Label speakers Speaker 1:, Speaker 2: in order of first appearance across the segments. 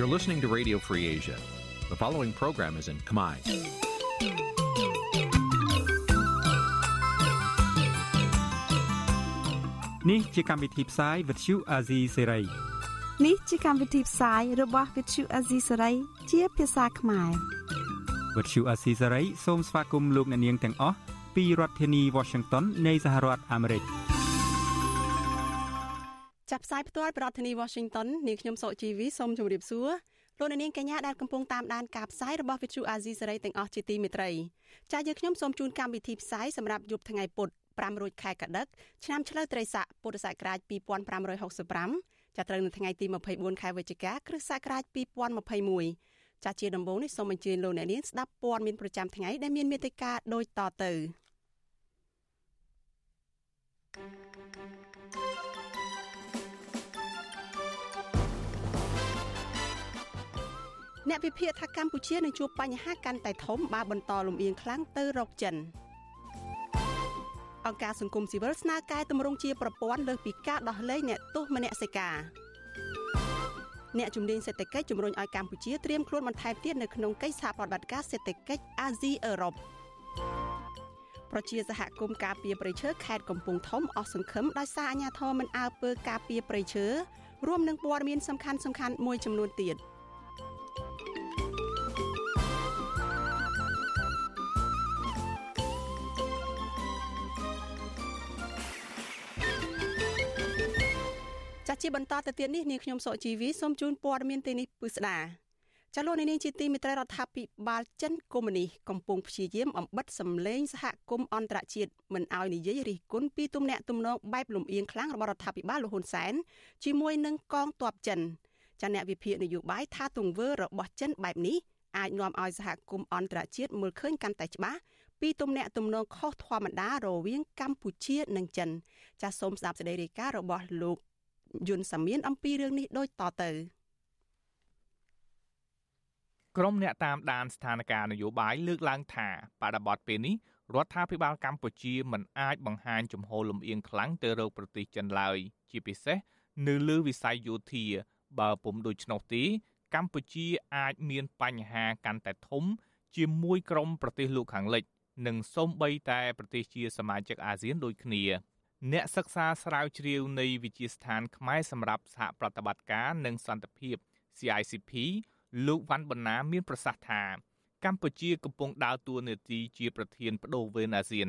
Speaker 1: You're listening to Radio Free Asia. The following program is in Khmer.
Speaker 2: នេះជាកម្មវិធីផ្សាយ Vuthu Azizi Serai
Speaker 3: នេះជាកម្មវិធីផ្សាយរបស់ Vuthu Azizi Serai ជាភាសាខ្មែរ
Speaker 2: Vuthu Azizi Serai សូមស្វាគមន៍លោកអ្នកនាងទាំងអស់ពីរដ្ឋធានី Washington នៃសហរដ្ឋអាមេរិក
Speaker 4: ចាប់ផ្សាយផ្ទាល់ពីរដ្ឋធានី Washington នាងខ្ញុំសុកជីវីសូមជម្រាបសួរលោកអ្នកនាងកញ្ញាដែលកំពុងតាមដានការផ្សាយរបស់ Vuthu Azizi Serai ទាំងអស់ជាទីមេត្រីចា៎យើងខ្ញុំសូមជូនកម្មវិធីផ្សាយសម្រាប់យប់ថ្ងៃពុធ5រោចខែកដិកឆ្នាំឆ្លូវត្រីស័កពុទ្ធសករាជ2565ចាប់ត្រូវនៅថ្ងៃទី24ខែវិច្ឆិកាគ្រិស្តសករាជ2021ចាជាដំបូងនេះសូមអញ្ជើញលោកអ្នកនាងស្ដាប់ព័ត៌មានប្រចាំថ្ងៃដែលមានមេត្តាដូចតទៅ អ្នកវិភាគថាកម្ពុជានឹងជួបបញ្ហាកាន់តែធំបើបន្តលំអៀងខ្លាំងទៅរកចិនអង្គការសង្គមស៊ីវិលស្នើកែតម្រង់ជាប្រព័ន្ធលើសពីការដោះលែងអ្នកទោសមនសិការអ្នកជំនាញសេដ្ឋកិច្ចជំរុញឲ្យកម្ពុជាត្រៀមខ្លួនបន្ថែមទៀតនៅក្នុងកិច្ចសហប្រតិបត្តិការសេដ្ឋកិច្ចអាស៊ីអឺរ៉ុបប្រជាសហគមន៍ការពារប្រៃឈើខេត្តកំពង់ធំអស់សង្ឃឹមដោយសារអាជ្ញាធរមិនអើពើការពារប្រៃឈើរួមនឹងព័ត៌មានសំខាន់សំខាន់មួយចំនួនទៀត។ ចាស់ជាបន្តទៅទៀតនេះនាងខ្ញុំសុជីវីសូមជូនព័ត៌មានទីនេះពិស្ដាចាលោកនាងជាទីមិត្តរដ្ឋាភិបាលចិនកុម្មុយនីកំពុងព្យាយាមអំបិតសម្លេងសហគមន៍អន្តរជាតិមិនឲ្យនិយាយរិះគន់ពីទំនាក់ទំនងបែបលំអៀងខ្លាំងរបស់រដ្ឋាភិបាលលហ៊ុនសែនជាមួយនឹងកងទ័ពចិនចាអ្នកវិភាគនយោបាយថាទង្វើរបស់ចិនបែបនេះអាចនាំឲ្យសហគមន៍អន្តរជាតិមើលឃើញកាន់តែច្បាស់ពីទំនាក់ទំនងខុសធម្មតារវាងកម្ពុជានិងចិនចាសសូមស្ដាប់សេចក្តីរាយការណ៍របស់លោក យុនសាមៀនអំពីរឿងនេះដូចតទៅ
Speaker 5: ក្រុមអ្នកតាមដានស្ថានភាពនយោបាយលើកឡើងថាបដិបត្តិពេលនេះរដ្ឋាភិបាលកម្ពុជាមិនអាចបង្ហាញចំហលំអៀងខ្លាំងទៅរកប្រទេសចិនឡើយជាពិសេសនៅលើវិស័យយោធាបើពុំដូច្នោះទេកម្ពុជាអាចមានបញ្ហាកាន់តែធំ ជាមួយក្រុមប្រទេសលោកខាងលិច និងសូម្បីតែប្រទេសជាសមាជិកអាស៊ានដូចគ្នា អ្នកសិក្សាស្រាវជ្រាវនៃវិទ្យាស្ថានខ្មែរសម្រាប់សហប្រតិបត្តិការនិងសន្តិភាព CICP លោកវ៉ាន់បណ្ណាមានប្រសាសន៍ថាកម្ពុជាកំពុងដើរតួនាទីជាប្រធានបដូវវេនអាស៊ាន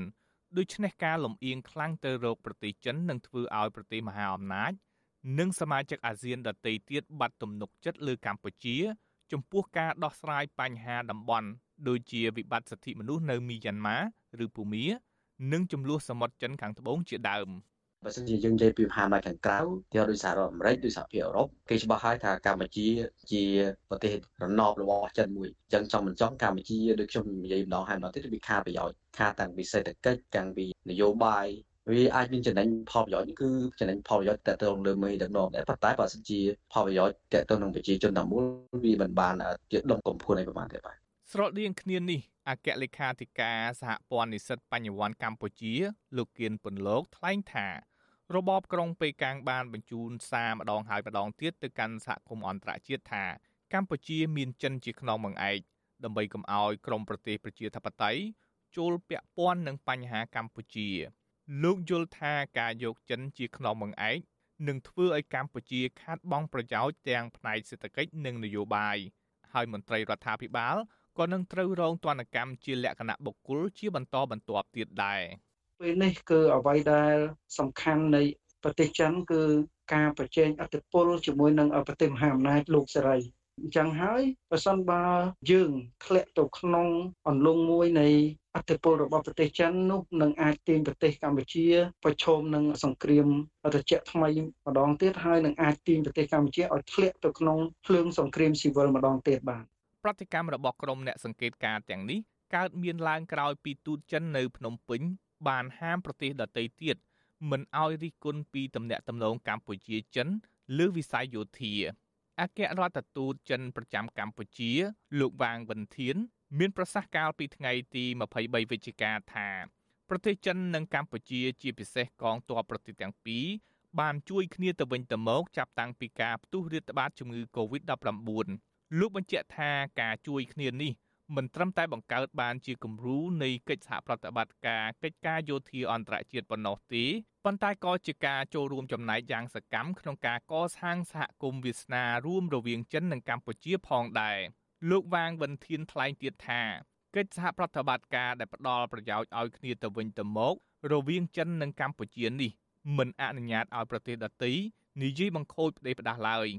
Speaker 5: ដូច្នេះការលំអៀងខ្លាំងទៅរកប្រទេសចិននឹងធ្វើឲ្យប្រទេសមហាអំណាច និងសមាជិកអាស៊ានដទៃទៀតបាត់ទំនុកចិត្តលើកម្ពុជា ចំពោះការដោះស្រាយបញ្ហាតំបន់ដូចជាវិបត្តិសិទ្ធិមនុស្សនៅមីយ៉ាន់ម៉ាឬភូមា និងចំនួនសមុទ្រចិនខាងត្បូងជាដើម
Speaker 6: បើសិនជាយើងនិយាយពីមហាអំណាចខាងក្រៅទីដូចសហរដ្ឋអាមេរិកដូចសហភាពអឺរ៉ុបគេច្បាស់ហើយថាកម្ពុជាជាប្រទេសរណបរបស់ចិនមួយអញ្ចឹងចង់មិនចង់កម្ពុជាដូចខ្ញុំនិយាយម្ដងហើយម្ដងទៀតវាខាតប្រយោជន៍ខាតតាំងពីសេដ្ឋកិច្ចតាំងពីនយោបាយវាអាចមានចំណេញផលប្រយោជន៍នេះគឺចំណេញផលប្រយោជន៍តទៅលើមេដឹកនាំដែរប៉ុន្តែបើសិនជាផលប្រយោជន៍តទៅនឹងប្រជាជនទាំងមូលវាមិនបានជាដុំកំភួនអីប្រហែលទេបាទ
Speaker 5: ស្រដៀងគ្នានេះ អគ្គលេខាធិការសហព័ន្ធនិស្សិតបញ្ញវន្តកម្ពុជា លោកគៀនពន្លកថ្លែងថា របបក្រុងប៉េកាំងបានបញ្ជូនសារម្ដងហើយម្ដងទៀតទៅកាន់សហគមន៍អន្តរជាតិថា កម្ពុជាមានចិនជាខ្នងបង្អែកដើម្បីកុំឲ្យក្រមប្រទេសប្រជាធិបតេយ្យចូលពាក់ព័ន្ធនឹងបញ្ហាកម្ពុជា លោកយល់ថាការយកចិនជាខ្នងបង្អែកនឹងធ្វើឲ្យកម្ពុជាខាតបង់ប្រយោជន៍ទាំងផ្នែកសេដ្ឋកិច្ចនិងនយោបាយហើយមន្ត្រីរដ្ឋាភិបាល ក៏នឹងត្រូវរងទណ្ឌកម្មជាលក្ខណៈបុគ្គលជាបន្តបន្ទាប់ទៀតដែរ
Speaker 7: ពេលនេះគឺអ្វីដែលសំខាន់នៃប្រទេសចិនគឺការប្រជែងអធិបុលជាមួយនឹងប្រទេសមហាអំណាចលោកសេរីអញ្ចឹងហើយបើសិនបើយើងធ្លាក់ទៅក្នុងអន្លង់មួយនៃអធិបុលរបស់ប្រទេសចិននោះនឹងអាចទាញប្រទេសកម្ពុជាប្រឈមនឹងសង្គ្រាមរយៈថ្មីម្ដងទៀតហើយនឹងអាចទាញប្រទេសកម្ពុជាឲ្យធ្លាក់ទៅក្នុងភ្លើងសង្គ្រាមស៊ីវិលម្ដងទៀតបាទ
Speaker 5: ប្រតិកម្មរបស់ក្រុមអ្នកសង្កេតការណ៍ទាំងនេះកើតមានឡើងក្រោយពីទូតចិននៅភ្នំពេញបានហាមប្រទេសដទៃទៀតមិនឲ្យរិះគន់ពីទំនាក់ទំនងកម្ពុជាចិនលើវិស័យយោធាអគ្គរដ្ឋទូតចិនប្រចាំកម្ពុជា លោកវាងវិនធាន មានប្រសាសន៍កាលពីថ្ងៃទី23វិច្ឆិកាថាប្រទេសចិននិងកម្ពុជាជាពិសេសកងទ័ពប្រទេសទាំងពីរបានជួយគ្នាទៅវិញទៅមកចាប់តាំងពីការផ្ទុះរាតត្បាតជំងឺ Covid-19 លោកបញ្ជាក់ថាការជួយគ្នានេះមិនត្រឹមតែបង្កើតបានជាគំរូនៃកិច្ចសហប្រតិបត្តិការកិច្ចការយោធាអន្តរជាតិប៉ុណ្ណោះទេប៉ុន្តែក៏ជាការចូលរួមចំណែកយ៉ាងសកម្មក្នុងការកសាងសហគមន៍វាសនារួមរវាងចិននិងកម្ពុជាផងដែរលោកវាងវិនធានថ្លែងទៀតថាកិច្ចសហប្រតិបត្តិការដែលផ្ដល់ប្រយោជន៍ឲ្យគ្នាទៅវិញទៅមក រវាងចិននិងកម្ពុជានេះមិនអនុញ្ញាតឲ្យប្រទេសដទៃនិយាយបង្ខូចផ្ដេសផ្ដាស់ឡើយ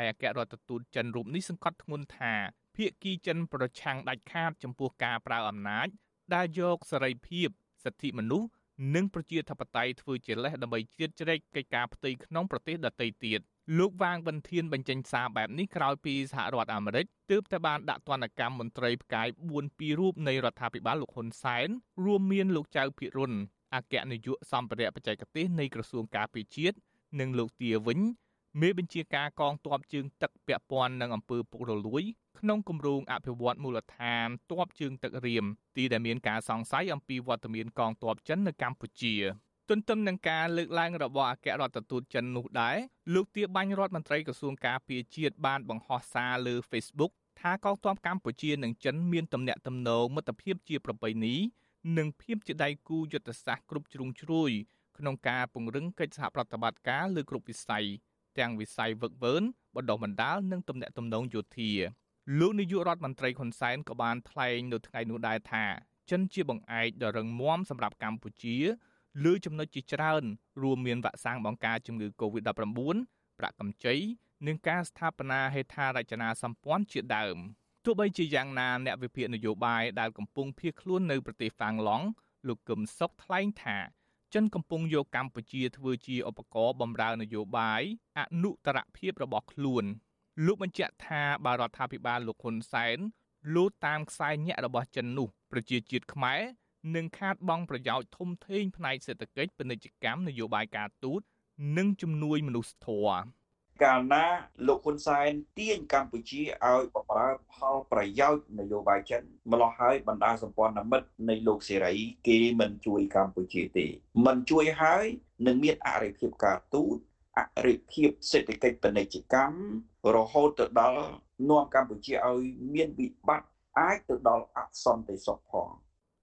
Speaker 5: ឯអគ្គរដ្ឋទូតចិនរូបនេះសង្កត់ធ្ងន់ថាភាគីចិនប្រឆាំងដាច់ខាតចំពោះការប្រើអំណាច ដែលយកសេរីភាពសិទ្ធិមនុស្សនិងប្រជាធិបតេយ្យធ្វើជាលេសដើម្បីជ្រៀតជ្រែកកិច្ចការផ្ទៃក្នុងប្រទេសដទៃទៀតលោកវាងវិនធានបញ្ចេញសារបែបនេះក្រោយពីសហរដ្ឋអាមេរិកទើបតែបានដាក់ទណ្ឌកម្មមន្ត្រីផ្កាយ4ពីររូបនៃរដ្ឋាភិបាលលោកហ៊ុនសែនរួមមានលោកចៅភិរុនអគ្គនាយកសម្ភារៈបច្ចេកទេសនៃក្រសួងការពារជាតិនិងលោកទាវិញ មេបញ្ជាការកងទ័ពជើងទឹកពាក់ព័ន្ធនឹងអំពើពុករលួយក្នុងគម្រោងអភិវឌ្ឍមូលដ្ឋានទ័ពជើងទឹករៀមទីដែលមានការសង្ស័យអំពីវត្តមានកងទ័ពចិននៅកម្ពុជាទន្ទឹមនឹងការលើកឡើងរបស់អគ្គរដ្ឋទូតចិននោះដែរលោកទាបាញ់រដ្ឋមន្ត្រីក្រសួងការពារជាតិបានបង្ហោះសារលើ Facebook ថាកងទ័ពកម្ពុជានិងចិនមានទំនាក់ទំនងមិត្តភាពជាប្រពៃណីនិងភាពជាដៃគូយុទ្ធសាស្ត្រគ្រប់ជ្រុងជ្រោយក្នុងការពង្រឹងកិច្ចសហប្រតិបត្តិការលើគ្រប់វិស័យ ទាំងវិស័យវឹកវើបណ្ដុះបណ្ដាលនិងទំនាក់ទំនងយោធាលោកនាយករដ្ឋមន្ត្រីហ៊ុនសែនក៏បានថ្លែងនៅថ្ងៃនោះដែរថាចិនជាបង្អែកដ៏រឹងមាំសម្រាប់កម្ពុជាលើចំណុចជាច្រើន រួមមានវ៉ាក់សាំងបង្ការជំងឺ Covid-19 ប្រាក់កម្ចីនិងការស្ថាបនាហេដ្ឋារចនាសម្ព័ន្ធជាដើមទោះបីជាយ៉ាងណាអ្នកវិភាគនយោបាយដែលកំពុងភៀសខ្លួននៅប្រទេសហ្វាំងឡង់លោកកឹមសុខថ្លែងថា ចិនកំពុងយកកម្ពុជាធ្វើជាឧបករណ៍បម្រើនយោបាយអនុត្តរភាពរបស់ខ្លួនលោកបញ្ជាក់ថាបារដ្ឋាភិបាលលោកហ៊ុនសែនលូតតាមខ្សែញាក់របស់ចិននោះប្រជាជាតិខ្មែរនឹងខាតបង់ប្រយោជន៍ធំធេងផ្នែកសេដ្ឋកិច្ចពាណិជ្ជកម្មនយោបាយការទូតនិងជំនួយមនុស្សធម៌
Speaker 8: កាលណាលោកហ៊ុនសែនទាញកម្ពុជាឲ្យបម្រើផលប្រយោជន៍នយោបាយចិនម្លោះហើយបណ្ដាសម្ព័ន្ធមិត្តនៃលោកសេរីគេមិនជួយកម្ពុជាទេមិនជួយហើយនឹងមានអរិភាពការទូតអរិភាពសេដ្ឋកិច្ចពាណិជ្ជកម្មរហូតទៅដល់នាំកម្ពុជាឲ្យមានវិបត្តិអាចទៅដល់អសន្តិសុខផង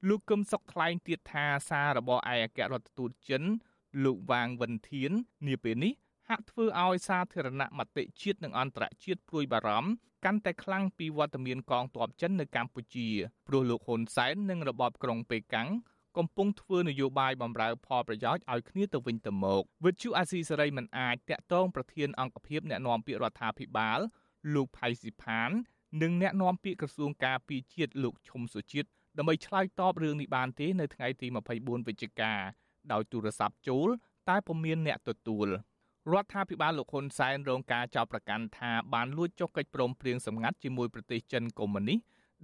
Speaker 5: លោកកឹមសុខថ្លែងទៀតថាសាររបស់ឯកអគ្គរដ្ឋទូតចិន លោកវាងវិនធាននាពេលនេះ ហាក់ធ្វើឲ្យសាធារណមតិជាតិនិងអន្តរជាតិព្រួយបារម្ភកាន់តែខ្លាំងពីវត្តមានកងទ័ពចិននៅកម្ពុជាព្រោះលោកហ៊ុនសែននិងរបបក្រុងប៉េកាំងកំពុងធ្វើនយោបាយបំរើផលប្រយោជន៍ឲ្យគ្នាទៅវិញទៅមកវិទ្យុអាស៊ីសេរីមិនអាចតាក់ទងប្រធានអង្គភិបអ្នកណែនាំពាក្យរដ្ឋាភិបាលលោកផៃស៊ីផាន និងអ្នកណែនាំពាក្យក្រសួងការពារជាតិលោកឈុំសុជាតិដើម្បីឆ្លើយតបរឿងនេះបានទេនៅថ្ងៃទី24វិច្ឆិកាដោយទូរស័ព្ទចូលតែពុំមានអ្នកទទួល រដ្ឋាភិបាលលោកហ៊ុនសែនរងការចោទប្រកាន់ថាបានលួចចុះកិច្ចព្រមព្រៀងសម្ងាត់ជាមួយប្រទេសចិនកុម្មុយនីស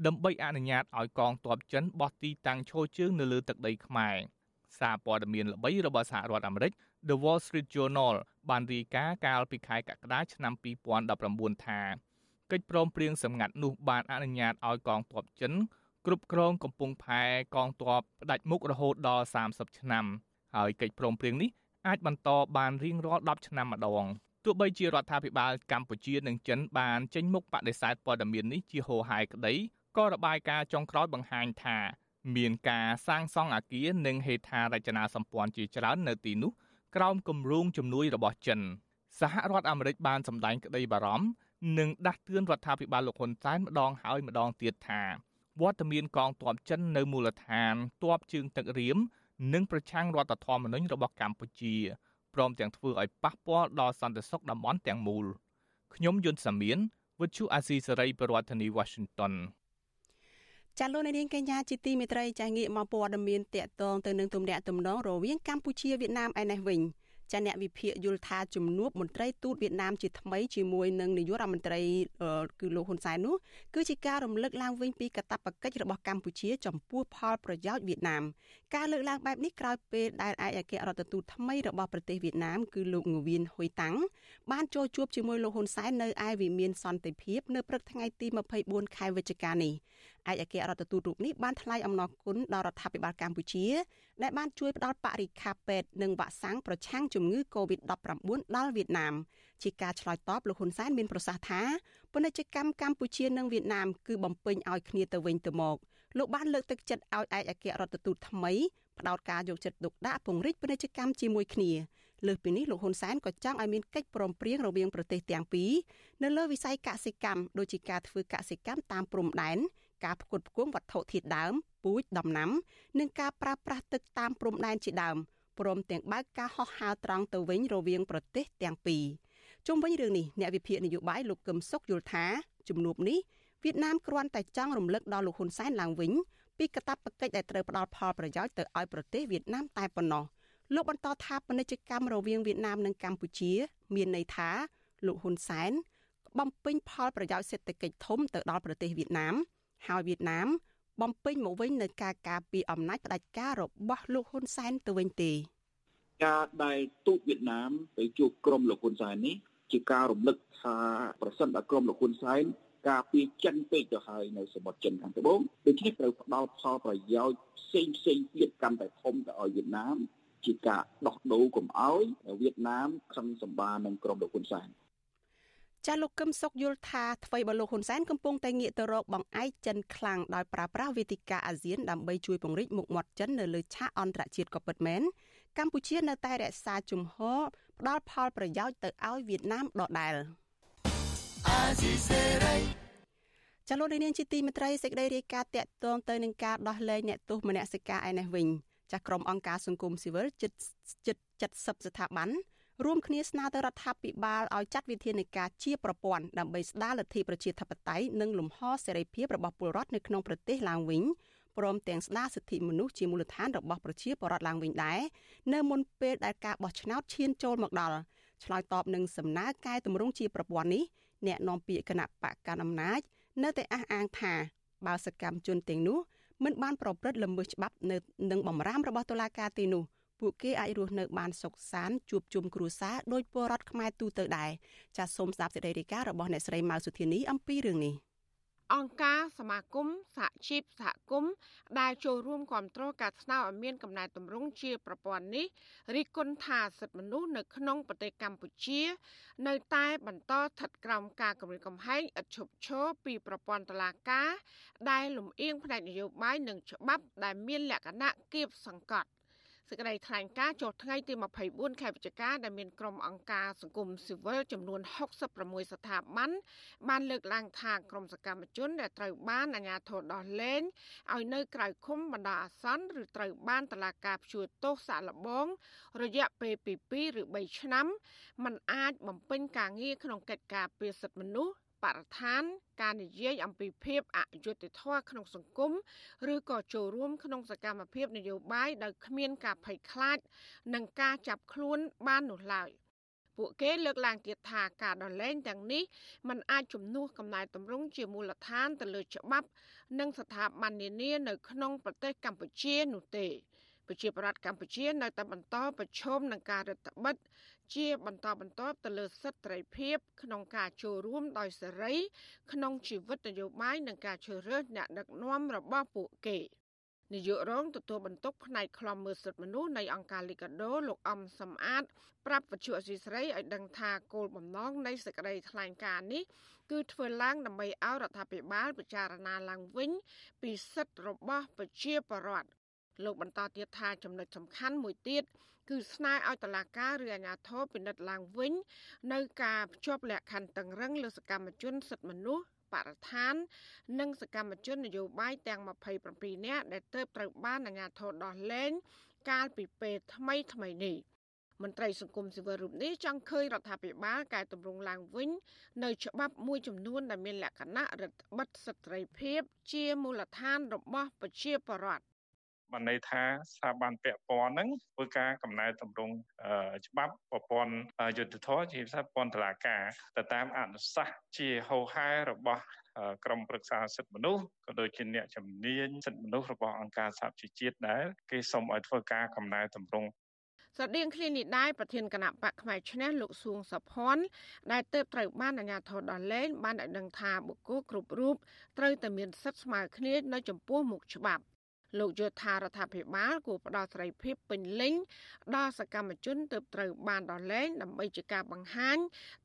Speaker 5: ដើម្បីអនុញ្ញាតឲ្យកងទ័ពចិនបោះទីតាំងឈរជើងនៅលើទឹកដីខ្មែរសារព័ត៌មានល្បីរបស់សហរដ្ឋអាមេរិក The Wall Street Journal បានរាយការណ៍កាលពីខែកក្កដាឆ្នាំ2019ថាកិច្ចព្រមព្រៀងសម្ងាត់នោះបានអនុញ្ញាតឲ្យកងទ័ពចិនគ្រប់គ្រងកំពង់ផែកងទ័ពផ្ដាច់មុខរហូតដល់30ឆ្នាំហើយកិច្ចព្រមព្រៀងនេះ អាចបន្តបានរៀងរាល់10ឆ្នាំម្ដងទោះបីជារដ្ឋាភិបាលកម្ពុជានិងចិនបានចេញមុខបដិសេធព័ត៌មាននេះជាហោហាយក្តីក៏របាយការណ៍ចុងក្រោយបង្ហាញថាមានការសាងសង់អគារនិងហេដ្ឋារចនាសម្ព័ន្ធជាច្រើននៅទីនោះក្រោមគម្រោងជំនួយរបស់ចិន សហរដ្ឋអាមេរិកបានសម្ដែងក្តីបារម្ភនិងដាស់តឿនរដ្ឋាភិបាលលោកហ៊ុនសែនម្ដងហើយម្ដងទៀតថាវត្តមានកងទ័ពចិននៅមូលដ្ឋានទ័ពជើងទឹករៀម និងប្រឆាំងរដ្ឋធម្មនុញ្ញរបស់កម្ពុជាព្រមទាំងធ្វើឲ្យប៉ះពាល់ដល់សន្តិសុខតំបន់ទាំងមូលខ្ញុំយុនសាមៀនវិទ្យុអាស៊ីសេរីប្រធានាធិបតី Washington
Speaker 4: ចាលោកនាងកញ្ញាជាទីមេត្រីចាងាកមកព័ត៌មានតកតងទៅនឹងទំនាក់ទំនងរវាងកម្ពុជាវៀតណាមឯនេះវិញ។ ចាអ្នកវិភាគយល់ថាជំនួបមន្ត្រីទូតវៀតណាមជាថ្មីជាមួយនឹងនាយករដ្ឋមន្ត្រីគឺលោកហ៊ុនសែននោះគឺជាការរំលឹកឡើងវិញពីកាតព្វកិច្ចរបស់កម្ពុជាចំពោះផលប្រយោជន៍វៀតណាមការលើកឡើងបែបនេះក្រោយពេលដែលឯកអគ្គរដ្ឋទូតថ្មីរបស់ប្រទេសវៀតណាមគឺលោកងវៀនហ៊ុយតាំងបានចូលជួបជាមួយលោកហ៊ុនសែននៅឯវិមានសន្តិភាពនៅព្រឹកថ្ងៃទី24ខែវិច្ឆិកានេះ ឯកអគ្គរដ្ឋទូតរូបនេះបានថ្លែងអំណរគុណដល់រដ្ឋាភិបាលកម្ពុជា ដែលបានជួយផ្ដល់បរិក្ខារពេទ្យនិងវ៉ាក់សាំងប្រឆាំងជំងឺ Covid-19 ដល់វៀតណាមជាការឆ្លើយតបលោកហ៊ុនសែនមានប្រសាសន៍ថាពាណិជ្ជកម្មកម្ពុជានិងវៀតណាមគឺបំពេញឲ្យគ្នាទៅវិញទៅមកលោកបានលើកទឹកចិត្តឲ្យឯកអគ្គរដ្ឋទូតថ្មីផ្ដោតការយកចិត្តទុកដាក់ពង្រីកពាណិជ្ជកម្មជាមួយគ្នាលើសពីនេះលោកហ៊ុនសែនក៏ចង់ឲ្យមានកិច្ចព្រមព្រៀងរវាងប្រទេសទាំងពីរនៅលើវិស័យកសិកម្មដូចជាការធ្វើកសិកម្មតាមព្រំដែន ការផ្គត់ផ្គង់វត្ថុធាតុដើមពូជដំណាំ និងការប្រើប្រាស់ទឹកតាមព្រំដែនជាដើមព្រមទាំងបើកការហោះហើរត្រង់ទៅវិញរវាងប្រទេសទាំងពីរជុំវិញរឿងនេះអ្នកវិភាគនយោបាយលោកកឹមសុខយល់ថាជំនួបនេះវៀតណាមគ្រាន់តែចង់រំលឹកដល់លោកហ៊ុនសែនឡើងវិញពីកាតព្វកិច្ចដែលត្រូវផ្ដល់ផលប្រយោជន៍ទៅឲ្យប្រទេសវៀតណាមតែប៉ុណ្ណោះលោកបន្តថាពាណិជ្ជកម្មរវាងវៀតណាមនិងកម្ពុជា មានន័យថាលោកហ៊ុនសែនបំពេញផលប្រយោជន៍សេដ្ឋកិច្ចធំទៅដល់ប្រទេសវៀតណាម ហើយវៀតណាម បំពេញមកវិញនៅការការពារអំណាចផ្ដាច់ការរបស់លោកហ៊ុនសែនទៅវិញទេ
Speaker 9: ការដែលទូតវៀតណាមទៅជួបក្រុមលោកហ៊ុនសែននេះជាការរំលឹកថាប្រសិនបើក្រុមលោកហ៊ុនសែនការពារចិនពេកទៅហើយនៅសមុទ្រចិនខាងត្បូងដូច្នេះត្រូវផ្ដល់ផលប្រយោជន៍ផ្សេងផ្សេងទៀតកាន់តែធំទៅឲ្យវៀតណាមជាការដោះដូរកុំឲ្យវៀតណាមខឹងសម្បានឹងក្រុមលោកហ៊ុនសែន
Speaker 4: ចាលោកកឹមសុខយល់ថាថ្មីបើលោកហ៊ុនសែនកំពុងតែងាកទៅរកបង្អែកចិនខ្លាំងដោយប្រើប្រាស់វេទិកាអាស៊ានដើម្បីជួយពង្រីកមុខមាត់ចិននៅលើឆាកអន្តរជាតិក៏ពិតមែនកម្ពុជានៅតែរក្សាជំហរផ្ដល់ផលប្រយោជន៍ទៅឲ្យវៀតណាមដដែលចលនានាងជាទីមេត្រីសេចក្តីរាយការណ៍តាក់ទងទៅនឹងការដោះលែងអ្នកទោសមនសិការឯនេះវិញចាស់ក្រុមអង្គការសង្គមស៊ីវិលជិតជិត70ស្ថាប័ន រួមគ្នាស្នើទៅរដ្ឋាភិបាលឲ្យចាត់វិធានការជាប្រព័ន្ធដើម្បីស្ដារលទ្ធិប្រជាធិបតេយ្យនិងលំហសេរីភាពរបស់ពលរដ្ឋនៅក្នុងប្រទេសឡើងវិញព្រមទាំងស្ដារសិទ្ធិមនុស្សជាមូលដ្ឋានរបស់ប្រជាពលរដ្ឋឡើងវិញដែរនៅមុនពេលដែលការបោះឆ្នោតឈានចូលមកដល់ឆ្លើយតបនឹងសំណើកែតម្រង់ជាប្រព័ន្ធនេះអ្នកនាំពាក្យគណៈបកកណ្ដាលអំណាចនៅតែអះអាងថាបើសកម្មជនទាំងនោះមិនបានប្រព្រឹត្តល្មើសច្បាប់នៅនឹងបំរាមរបស់តុលាការទីនោះ ពួកគេអាចរស់នៅបានសុខសាន្តជួបជុំគ្រួសារដោយពលរដ្ឋខ្មែរទូទៅដែរចាសសូមស្ដាប់សេចក្តីរាយការណ៍របស់អ្នកស្រីម៉ៅសុធានីអំពីរឿងនេះ
Speaker 10: អង្គការសមាគមសហជីពសហគមន៍ដែលចូលរួមគ្រប់គ្រងការស្នើឲ្យមានកំណែតម្រង់ជាប្រព័ន្ធនេះរីគុណថាសិទ្ធិមនុស្សនៅក្នុងប្រទេសកម្ពុជា នៅតែបន្តស្ថិតក្រោមការគម្រាមកំហែងឥតឈប់ឈរពីប្រព័ន្ធតុលាការ ដែលលំអៀងផ្នែកនយោបាយនិងច្បាប់ដែលមានលក្ខណៈគៀបសង្កត់ សេចក្តីថ្លែងការណ៍ចុះថ្ងៃទី24ខែវិច្ឆិកាដែលមានក្រុមអង្គការសង្គមស៊ីវិលចំនួន66ស្ថាប័នបានលើកឡើងថាក្រុមសកម្មជនដែលត្រូវបានអាជ្ញាធរដោះលែងឲ្យនៅក្រៅឃុំបណ្ដោះអាសន្នឬត្រូវបានតុលាការព្យួរទោសសាកល្បង រយៈពេលពី2ឬ3ឆ្នាំมันអាចបំពេញការងារក្នុងកិច្ចការពារសិទ្ធិមនុស្ស បរិស្ថាន ការនិយាយអំពីភាពអយុត្តិធម៌ក្នុងសង្គមឬក៏ចូលរួមក្នុងសកម្មភាពនយោបាយដោយគ្មានការភ័យខ្លាច និងការចាប់ខ្លួនបាននោះឡើយពួកគេលើកឡើងទៀតថាការដោះលែងទាំងនេះมันអាចជំនួសកំណែតម្រង់ជាមូលដ្ឋានទៅលើច្បាប់ និងស្ថាប័ននានានៅក្នុងប្រទេសកម្ពុជានោះទេ ប្រជាប្រដ្ឋកម្ពុជានៅតែបន្តប្រឈមនឹងការរដ្ឋបិទជាបន្តបន្ទាប់ទៅលើសិទ្ធិសេរីភាពក្នុងការចូលរួមដោយសេរី ក្នុងជីវិតនយោបាយនិងការជ្រើសរើសអ្នកដឹកនាំរបស់ពួកគេនាយករងទទួលបន្ទុកផ្នែកខ្លំមើលសិទ្ធិមនុស្សនៃអង្គការលីកាដូលោកអំសំអាត ប្រាប់វិទ្យុអសីស្រីឲ្យដឹងថាគោលបំណងនៃសេចក្តីថ្លែងការណ៍នេះគឺធ្វើឡើងដើម្បីឲ្យរដ្ឋាភិបាលពិចារណាឡើងវិញពីសិទ្ធិរបស់ប្រជាពលរដ្ឋ លោកបន្តទៀតថាចំណុចសំខាន់មួយទៀតគឺស្នើឲ្យតុលាការឬអាជ្ញាធរពិនិត្យឡើងវិញ នៅការភ្ជាប់លក្ខខណ្ឌតឹងរឹងលើសកម្មជនសិទ្ធិមនុស្សបរិស្ថាន និងសកម្មជននយោបាយទាំង27នាក់ដែលទើបត្រូវបានអាជ្ញាធរដោះលែងកាលពីពេលថ្មីថ្មីនេះមន្ត្រីសង្គមស៊ីវិលរូបនេះចង់ឃើញរដ្ឋាភិបាលកែតម្រង់ឡើងវិញ នៅច្បាប់មួយចំនួនដែលមានលក្ខណៈរដ្ឋបិទសិទ្ធិភាព ជាមូលដ្ឋានរបស់ប្រជាពលរដ្ឋ
Speaker 11: បានន័យថាស្ថាប័នពាក់ព័ន្ធហ្នឹងធ្វើការកំណែតម្រង់ច្បាប់ប្រព័ន្ធយុទ្ធធរជាភាសាប្រព័ន្ធតុលាការទៅតាមអនុសាសន៍ជាហោហែរបស់ក្រមប្រឹក្សាសិទ្ធិមនុស្សក៏ដូចជាអ្នកជំនាញសិទ្ធិមនុស្សរបស់អង្គការសហជីវជាតិដែរគេសូមឲ្យធ្វើការកំណែតម្រង់
Speaker 10: ស្រដៀងគ្នានេះដែរប្រធានគណៈបកផ្នែកឈ្នះលោកសួងសុផាន់ដែលទើបត្រូវបានអាជ្ញាធរដោះលែងបានឲ្យដឹងថាបុគ្គលគ្រប់រូបត្រូវតែមានសិទ្ធិស្មើគ្នានៅចំពោះមុខច្បាប់ លោកយល់ថារដ្ឋាភិបាលគួរផ្ដល់សេរីភាពពេញលេញដល់សកម្មជនទើបត្រូវបានដោះលែងដើម្បីជាការបង្ហាញ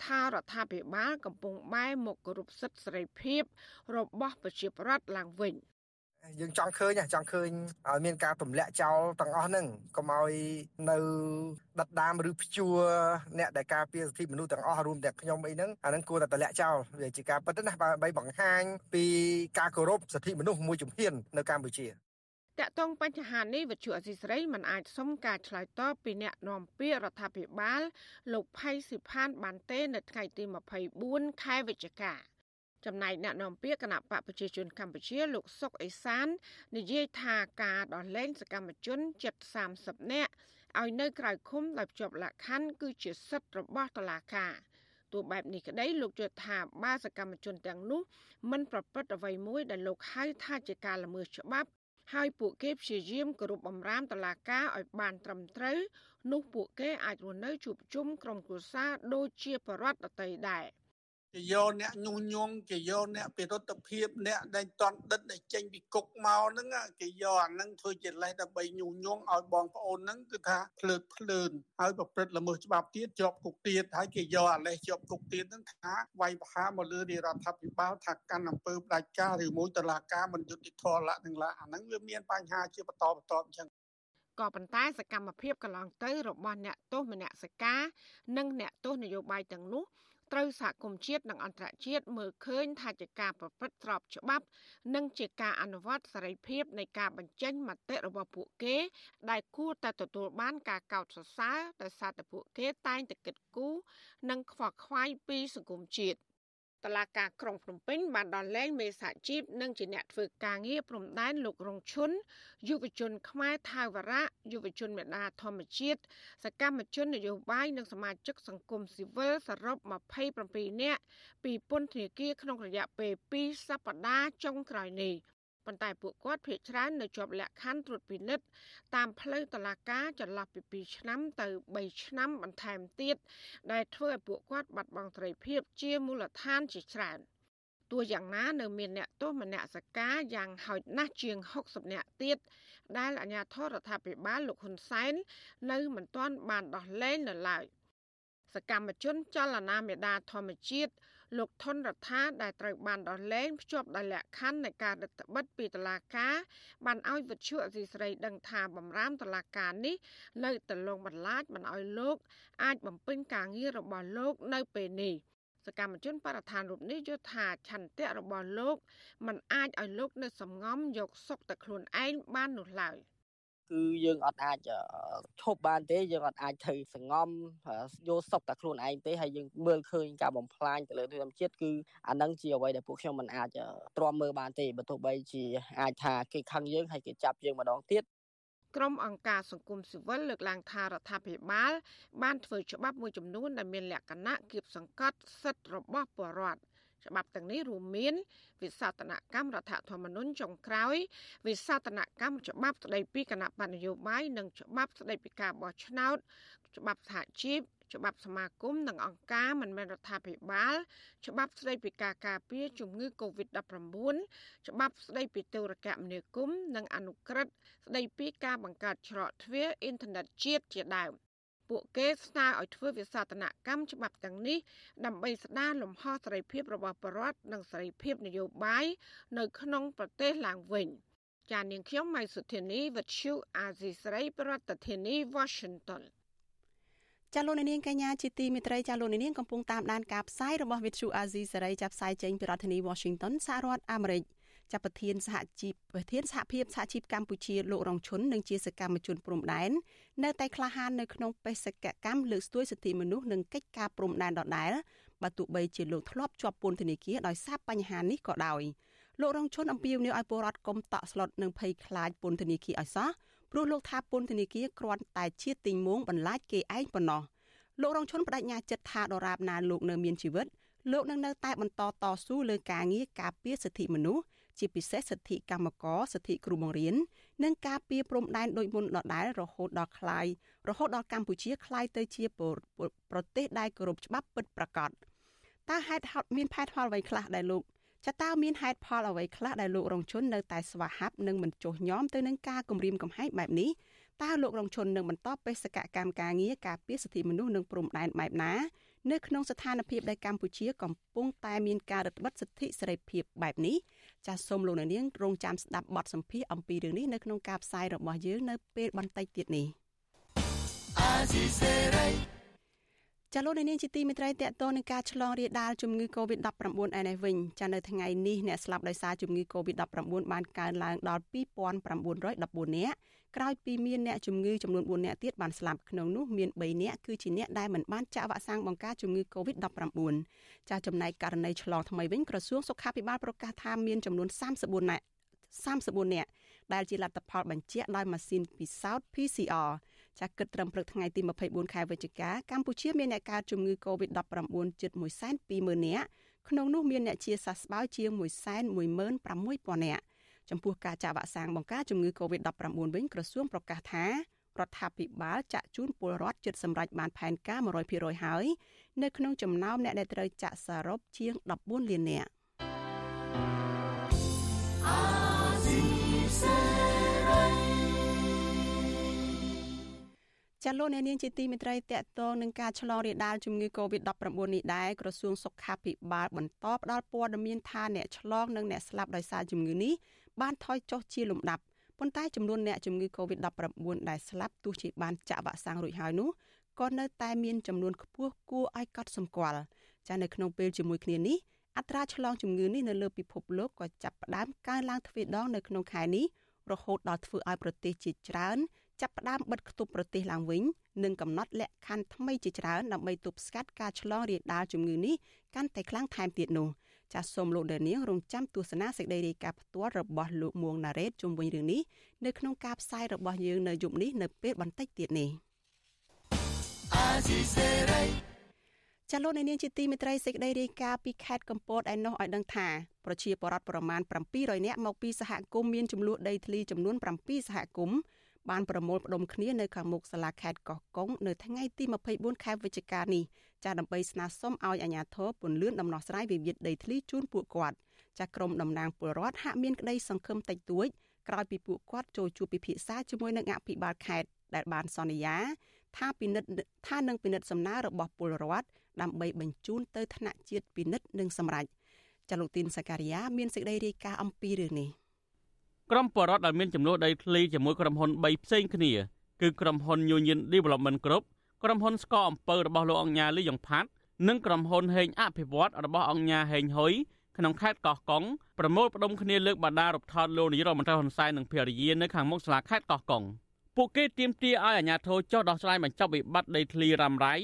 Speaker 10: ថារដ្ឋាភិបាលកំពុងបែរមុខគោរពសិទ្ធិសេរីភាពរបស់ប្រជាពលរដ្ឋឡើងវិញ
Speaker 12: យើងចង់ឃើញចង់ឃើញឲ្យមានការទម្លាក់ចោលទាំងអស់ហ្នឹងកុំឲ្យនៅដិតដាមឬព្យួរអ្នកដែលការពារសិទ្ធិមនុស្សទាំងអស់រួមទាំងខ្ញុំអីហ្នឹងអាហ្នឹងគួរតែទម្លាក់ចោលវាជាការពិតណាដើម្បីបង្ហាញពីការគោរពសិទ្ធិមនុស្សមួយជំហាននៅកម្ពុជា
Speaker 10: តកតងបញ្ហានេះវិទ្យុអសីស្រីមិនអាចសុំការឆ្លើយតបពីអ្នកនាំពាក្យរដ្ឋាភិបាល លោកផៃសិផាន បានទេ នៅថ្ងៃទី24ខែវិច្ឆិកាចំណែកអ្នកនាំពាក្យគណៈបកប្រជាជនកម្ពុជាលោកសុកអេសាន និយាយថាការដោះលែងសកម្មជនជិត30នាក់ឲ្យនៅក្រៅឃុំដោយជាប់លក្ខខណ្ឌគឺជាសិទ្ធិរបស់តុលាការទោះបែបនេះក្តីលោកជឿថាបាសកម្មជនទាំងនោះមិនប្រព្រឹត្តអ្វីមួយដែលលោកហៅថាជាការល្មើសច្បាប់ ហើយពួកគេព្យាយាមគោរពបំរាមតឡាការឲ្យបានត្រឹមត្រូវនោះពួកគេអាចរស់នៅជួបជុំក្រុមគ្រួសារដូចជាបរិវត្តដតីដែរ
Speaker 13: គេយកអ្នកញុះញង់គេយកអ្នកពិរុទ្ធភាពអ្នកដែលតន់ដិតដែលចេញពីគុកមកហ្នឹងគេយកអាហ្នឹងធ្វើជាលេសដើម្បីញុះញង់ឲ្យបងប្អូនហ្នឹងគឺថាភ្លើតភ្លើនហើយប្រព្រឹត្តល្មើសច្បាប់ទៀតជាប់គុកទៀតហើយគេយកអាលេសជាប់គុកទៀតហ្នឹងថាវាយប្រហារមកលើរដ្ឋាភិបាលថាកាន់អំពើផ្ដាច់ការឬមួយតឡាការមិនយុត្តិធម៌លក្ខនឹងឡាអាហ្នឹងវាមានបញ្ហាជាបន្តបន្ទាប់អញ្ចឹង
Speaker 10: ក៏ប៉ុន្តែសកម្មភាពកន្លងទៅរបស់អ្នកទោសមនសិការនិងអ្នកទោសនយោបាយទាំងនោះ ត្រូវសហគមន៍ជាតិនិងអន្តរជាតិមើលឃើញថាជាការប្រព្រឹត្តស្របច្បាប់ និងជាការអនុវត្តសេរីភាពនៃការបញ្ចេញមតិរបស់ពួកគេ ដែលគួរតែទទួលបានការកោតសរសើរដោយសារតែពួកគេតែងតែគិតគូរនិងខ្វល់ខ្វាយពីសង្គមជាតិ តឡាការក្រុងភ្នំពេញបានដល់លែងមេសាជីពនិងជាអ្នកធ្វើការងារព្រំដែនលោករងឈុនយុវជន ខ្មែរថាវរៈយុវជនមេដាធម្មជាតិសកម្មជននយោបាយនិងសមាជិកសង្គមស៊ីវិលសរុប27នាក់ពីពន្ធនាគារក្នុងរយៈពេល2សប្តាហ៍ចុងក្រោយនេះ ប៉ុន្តែពួកគាត់ភ័យច្រើននៅជាប់លក្ខខណ្ឌត្រួតពិនិត្យតាមផ្លូវតឡាការចន្លោះពី2ឆ្នាំទៅ3ឆ្នាំបន្ថែមទៀតដែលធ្វើឲ្យពួកគាត់បាត់បង់សេរីភាពជាមូលដ្ឋានជាច្រើនទោះយ៉ាងណានៅមានអ្នកទោសមនសការយ៉ាងហោចណាស់ជាង60នាក់ទៀតដែលអាជ្ញាធររដ្ឋាភិបាលលោកហ៊ុនសែននៅមិនទាន់បានដោះលែងនៅឡើយសកម្មជនចលនាមេដាធម្មជាតិ លោកថនរដ្ឋាដែលត្រូវបានដោះលែងភ្ជាប់ដោយលក្ខខណ្ឌនៃការរដ្ឋបិទពីតុលាការបានឲ្យវិទ្យុអសីស្រីដឹងថាបំរាមតុលាការនេះនៅតែលងបន្លាចមិនឲ្យលោក អាចបំពេញការងាររបស់លោកនៅពេលនេះសកម្មជនបរិស្ថានរូបនេះយល់ថាឆន្ទៈរបស់លោកมันអាចឲ្យលោកនៅសំងំយកសុកតែខ្លួនឯងបាននោះឡើយ។
Speaker 14: គឺយើងអត់អាចឈប់បានទេយើងអត់អាចធ្វើសងំយកសុកតែខ្លួនឯងទេហើយយើងមើលឃើញការបំផ្លាញទៅលើធម្មជាតិគឺអានឹងជាអ្វីដែលពួកខ្ញុំមិនអាចទ្រាំមើលបានទេបើទោះបីជាអាចថាគេខឹងយើងហើយគេចាប់យើងម្ដងទៀត
Speaker 10: ក្រុមអង្គការសង្គមស៊ីវិលលើកឡើងថារដ្ឋាភិបាល បានធ្វើច្បាប់មួយចំនួនដែលមានលក្ខណៈគៀបសង្កត់សិទ្ធិរបស់ពលរដ្ឋ ច្បាប់ទាំងនេះរួមមាន វិសោធនកម្មរដ្ឋធម្មនុញ្ញចុងក្រោយ វិសោធនកម្មច្បាប់ស្តីពីគណៈបណ្ឌនយោបាយនិងច្បាប់ស្តីពីការបោះឆ្នោត ច្បាប់សហជីពច្បាប់សមាគមនិងអង្គការមិនមែនរដ្ឋាភិបាល ច្បាប់ស្តីពីការការពារជំងឺ Covid-19 ច្បាប់ស្តីពីទូរគមនាគមន៍និងអនុក្រឹត្យស្តីពីការបង្កើតច្រកទ្វារអ៊ីនធឺណិតជាតិជាដើម ពួកគេស្នើឲ្យធ្វើវិសោធនកម្មច្បាប់ទាំងនេះដើម្បីស្ដារលំហសេរីភាពរបស់ប្រជាពលរដ្ឋនិងសេរីភាពនយោបាយនៅក្នុងប្រទេសឡើងវិញចាននាងខ្ញុំម៉ៃសុធានីវិទ្យុអាស៊ីសេរីប្រធានាធិបតី Washington
Speaker 4: ចាលោកនាងកញ្ញាជាទីមេត្រីចាលោកនាងកំពុងតាមដានការផ្សាយរបស់វិទ្យុអាស៊ីសេរីចាប់ផ្សាយចេញពីរដ្ឋធានី Washington សហរដ្ឋអាមេរិក។ ចាប់ប្រធានសហជីពប្រធានសហភាពសហជីពកម្ពុជាលោករងឈុននិងជាសកម្មជនព្រំដែននៅតែក្លាហាននៅក្នុងបេសកកម្មលើកស្ទួយសិទ្ធិមនុស្សនិងកិច្ចការព្រំដែនដដែលបើទោះបីជាលោកធ្លាប់ជាប់ពន្ធនាគារដោយសារបញ្ហានេះក៏ដោយលោករងឈុនអំពាវនាវឲ្យពលរដ្ឋកុំតក់ស្លុតនិងភ័យខ្លាចពន្ធនាគារឲ្យសោះព្រោះលោកថាពន្ធនាគារគ្រាន់តែជាទីងងបន្លាចគេឯងប៉ុណ្ណោះលោករងឈុនបដិញ្ញាចិត្តថាដរាបណាលោកនៅមានជីវិតលោកនឹងនៅតែបន្តតស៊ូលើការងារការពារសិទ្ធិមនុស្ស ជាពិសេសសិទ្ធិកម្មករសិទ្ធិគ្រូបង្រៀននិងការពីព្រំដែនដូចមុនដដែលរហូតដល់คลายរហូតដល់កម្ពុជាคลายទៅជាប្រទេសដែលគោរពច្បាប់ពិតប្រាកដតើហេតុហត់មានផែនផលអ្វីខ្លះដែលលោកចតើមានហេតុផលអ្វីខ្លះដែលលោករងជននៅតែស្វាហាប់និងមិនចុះញោមទៅនឹងការគំរាមកំហែងបែបនេះតើលោករងជននឹងបន្តបេសកកម្មការងារការពារសិទ្ធិមនុស្សនិងព្រំដែនបែបណា នៅក្នុងស្ថានភាពដែលកម្ពុជាកំពុងតែមានការរឹតបន្តឹងសិទ្ធិសេរីភាពបែបនេះចាសសូមលោកនាងរងចាំស្ដាប់បទសម្ភាសន៍អំពីរឿងនេះនៅក្នុងការផ្សាយរបស់យើងនៅពេលបន្តិចទៀតនេះចាលោកនាងជាទីមេត្រីតកតនឹងការឆ្លងរាលដាលជំងឺ Covid-19 ឯនេះវិញចានៅថ្ងៃនេះអ្នកស្លាប់ដោយសារជំងឺ Covid-19 បានកើនឡើងដល់2914នាក់ក្រោយពីមានអ្នកជំងឺចំនួន4នាក់ទៀតបានស្លាប់ក្នុងនោះមាន3នាក់គឺជាអ្នកដែលមិនបានចាក់វ៉ាក់សាំងបង្ការជំងឺ Covid-19 ចាចំណែកករណីឆ្លងថ្មីវិញក្រសួងសុខាភិបាលប្រកាសថាមានចំនួន34នាក់34នាក់ដែលជាលទ្ធផលបញ្ជាក់ដោយម៉ាស៊ីនពិសោធន៍ PCR ចាគិតត្រឹមព្រឹកថ្ងៃទី24ខែវិច្ឆិកាកម្ពុជាមានអ្នកកើតជំងឺ Covid-19 ជិត120,000នាក់ក្នុងនោះមានអ្នកជាសះស្បើយជាង116,000នាក់ ចំពោះការចាក់វ៉ាក់សាំងបង្ការជំងឺ Covid-19 វិញក្រសួងប្រកាសថារដ្ឋាភិបាលចាក់ជូនពលរដ្ឋជិតសម្រេចបានផែនការ100%ហើយនៅក្នុងចំណោមអ្នកដែលត្រូវចាក់សរុបជាង14លាននាក់ចាលោកអ្នកនាងជាទីមេត្រីតកតងនឹងការឆ្លងរាលដាលជំងឺ Covid-19 នេះដែរក្រសួងសុខាភិបាលបន្តផ្តល់ព័ត៌មានថាអ្នកឆ្លងនិងអ្នកស្លាប់ដោយសារជំងឺនេះ បានថយចុះជាលំដាប់ប៉ុន្តែចំនួនអ្នកជំងឺ Covid-19 ដែលស្លាប់ទោះជាបានចាក់វ៉ាក់សាំងរួចហើយនោះក៏នៅតែមានចំនួនខ្ពស់គួរឲ្យកត់សម្គាល់ចានៅក្នុងពេលជាមួយគ្នានេះអត្រាឆ្លងជំងឺនេះនៅលើពិភពលោកក៏ចាប់ផ្ដើមកើនឡើងទ្វេដងនៅក្នុងខែនេះរហូតដល់ធ្វើឲ្យប្រទេសជាច្រើនចាប់ផ្ដើមបិទគប់ប្រទេសឡើងវិញនិងកំណត់លក្ខខណ្ឌថ្មីជាច្រើនដើម្បីទប់ស្កាត់ការឆ្លងរាលដាលជំងឺនេះកាន់តែខ្លាំងថែមទៀតនោះ។ ចាសសូមលោកដានៀងរងចាំទស្សនាសេចក្តីរាយការណ៍ផ្ទាល់របស់លោកមួងណារ៉េតជុំវិញរឿងនេះនៅក្នុងការផ្សាយរបស់យើងនៅយប់នេះនៅពេលបន្តិចទៀតនេះចាលោកនាងជាទីមេត្រីសេចក្តីរាយការណ៍ពីខេត្តកំពតឯណោះឲ្យដឹងថាប្រជាពលរដ្ឋប្រមាណ700នាក់មកពីសហគមន៍មានចំនួនដីធ្លីចំនួន7សហគមន៍ បានប្រមូលផ្ដុំគ្នានៅខាងមុខសាលាខេត្តកោះកុងនៅថ្ងៃទី24ខែវិច្ឆិកានេះចាដើម្បីស្នើសុំឲ្យអាជ្ញាធរពន្យាដំណោះស្រាយវិវាទដីធ្លីជូនពួកគាត់ចាក្រុមតំណាងពលរដ្ឋហាក់មានក្តីសង្ឃឹមតិចតួចក្រោយពីពួកគាត់ចូលជួបពិភាក្សាជាមួយនឹងអភិបាលខេត្តដែលបានសន្យាថាពិនិត្យថានឹងពិនិត្យសំណើរបស់ពលរដ្ឋដើម្បីបញ្ជូនទៅថ្នាក់ជាតិពិនិត្យនិងសម្រេចចលនាទីនសការីយ៉ាមានសេចក្តីរាយការណ៍អំពីរឿងនេះ
Speaker 15: ក្រុមបរដ្ឋដែលមានចំនួនដីធ្លីជាមួយក្រុមហ៊ុន3ផ្សេងគ្នាគឺក្រុមហ៊ុន Union Development Group ក្រុមហ៊ុនស្កអំពើរបស់លោកអង្គញាលីយ៉ុងផាត់និងក្រុមហ៊ុនហេងអភិវឌ្ឍរបស់អង្គញាហេងហ៊ុយក្នុងខេត្តកោះកុងប្រមូលផ្ដុំគ្នាលើកបដារូបថតលោកនាយរដ្ឋមន្ត្រីហ៊ុនសែននិងភរិយានៅខាងមុខសាលាខេត្តកោះកុងពួកគេទាមទារឲ្យអាជ្ញាធរចុះដោះស្រាយបញ្ចប់វិបត្តិដីធ្លីរ៉ាំរ៉ៃ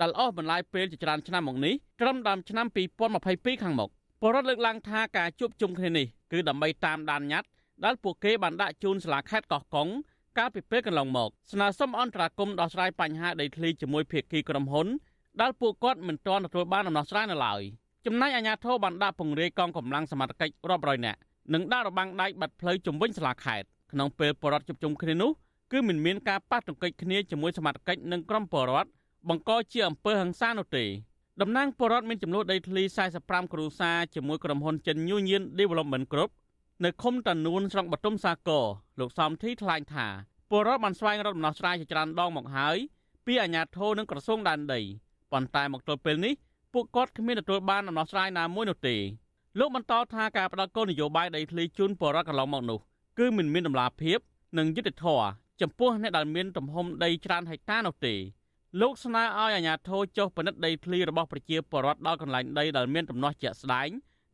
Speaker 15: ដែលអស់បន្លាយពេលជាច្រើនឆ្នាំមកនេះត្រឹមដើមឆ្នាំ2022ខាងមុខពលរដ្ឋលើកឡើងថាការជួបជុំគ្នានេះគឺដើម្បីតាមដានញត្តិ ដែលពួកគេបានដាក់ជូនសាលាខេត្តកោះកុងកាលពីពេលកន្លងមកស្នើសុំអន្តរាគមន៍ដោះស្រាយបញ្ហាដីធ្លីជាមួយភាគីក្រុមហ៊ុនដែលពួកគាត់មិនទាន់ទទួលបានដំណោះស្រាយនៅឡើយចំណែកអាជ្ញាធរបានដាក់ពង្រាយកងកម្លាំងសមត្ថកិច្ចរាប់រយនាក់និងដាក់របាំងដែកបាត់ផ្លូវជំវិញសាលាខេត្តក្នុងពេលបរដ្ឋជុំជុំគ្នានោះគឺមិនមានការប៉ះទង្គិចគ្នាជាមួយសមត្ថកិច្ចនិងក្រុមបរដ្ឋបង្កជាអំពើហិង្សានោះទេតំណាងបរដ្ឋមានចំនួនដីធ្លី45គ្រួសារជាមួយក្រុមហ៊ុនចិន Union Development Group នៅឃុំតានួនស្រុកបតុមសាគរលោកសំធីថ្លែងថាពលរដ្ឋបានស្វែងរកដំណោះស្រាយជាច្រើនដងមកហើយពីអាជ្ញាធរនិងក្រសួងដែនដីប៉ុន្តែមកទល់ពេលនេះពួកគាត់គ្មានទទួលបានដំណោះស្រាយណាមួយនោះទេលោកបន្តថាការផ្ដល់គោលនយោបាយដីធ្លីជូនពលរដ្ឋកន្លងមកនោះគឺមិនមានដំណាភាពនិងយុត្តិធម៌ចំពោះអ្នកដែលមានទំហំដីច្រើនហិកតានោះទេលោកស្នើឲ្យអាជ្ញាធរចុះពិនិត្យដីធ្លីរបស់ប្រជាពលរដ្ឋដល់កន្លែងដីដែលមានដំណោះជាក់ស្ដែង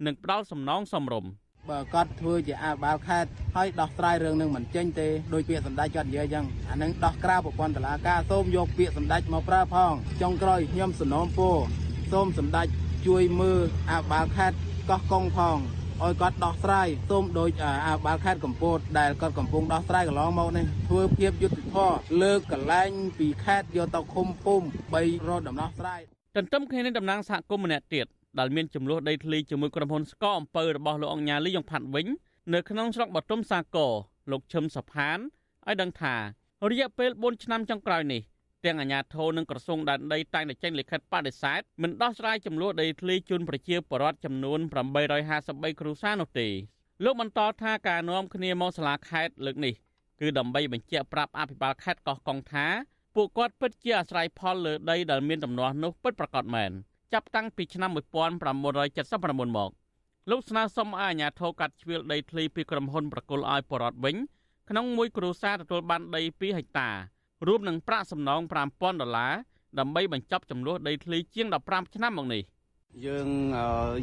Speaker 15: និងផ្ដល់សំណងសមរម្យ
Speaker 16: បើគាត់ធ្វើជាអភិបាលខេត្តហើយដោះស្រាយរឿងនឹងមិនចេញទេដោយពាក្យសម្ដេចគាត់និយាយអញ្ចឹងអានឹងដោះក្រៅប្រព័ន្ធតុលាការសូមយកពាក្យសម្ដេចមកប្រើផងចុងក្រោយខ្ញុំសំណូមពរសូមសម្ដេចជួយមើលអភិបាលខេត្តកោះកុងផងឲ្យគាត់ដោះស្រាយសូមដោយអភិបាលខេត្តកំពតដែលគាត់កំពុងដោះស្រាយកន្លងមកនេះធ្វើភាពយុត្តិធម៌លើកកលែងពីខេត្តយកទៅឃុំពុំបីរកដំណោះស្រាយ
Speaker 15: ទន្ទឹមគ្នានឹងតំណាងសហគមន៍ម្នាក់ទៀត ដែលមានចំនួនដីធ្លីជាមួយក្រុមហ៊ុនស្កអំពៅរបស់លោកអង្គញាលីយ៉ុងផាត់វិញនៅក្នុងស្រុកបទុមសាគរលោកឈឹមសុផានឲ្យដឹងថារយៈពេល4ឆ្នាំចុងក្រោយនេះទាំងអាជ្ញាធរនិងក្រសួងដែនដីតែងតែចេញលិខិតបដិសេធមិនដោះស្រាយចំនួនដីធ្លីជូនប្រជាពលរដ្ឋចំនួន853គ្រួសារនោះទេលោកបន្តថាការនាំគ្នាមកសាលាខេត្តលើកនេះគឺដើម្បីបញ្ជាក់ប្រាប់អភិបាលខេត្តកោះកុងថាពួកគាត់ពិតជាអាស្រ័យផលលើដីដែលមានដំណោះនោះពិតប្រាកដមែន ចាប់តាំងពីឆ្នាំ1979មកលោកស្នើសុំឲ្យអាជ្ញាធរកាត់ជ្រៀលដីធ្លីពីក្រុមហ៊ុនប្រគល់ឲ្យបរដ្ឋវិញក្នុងមួយគ្រួសារទទួលបានដី2ហិកតារួមនឹងប្រាក់សំណង5000ដុល្លារដើម្បីបញ្ចប់ចំនួនដីធ្លីជាង15ឆ្នាំមកនេះ
Speaker 17: យើង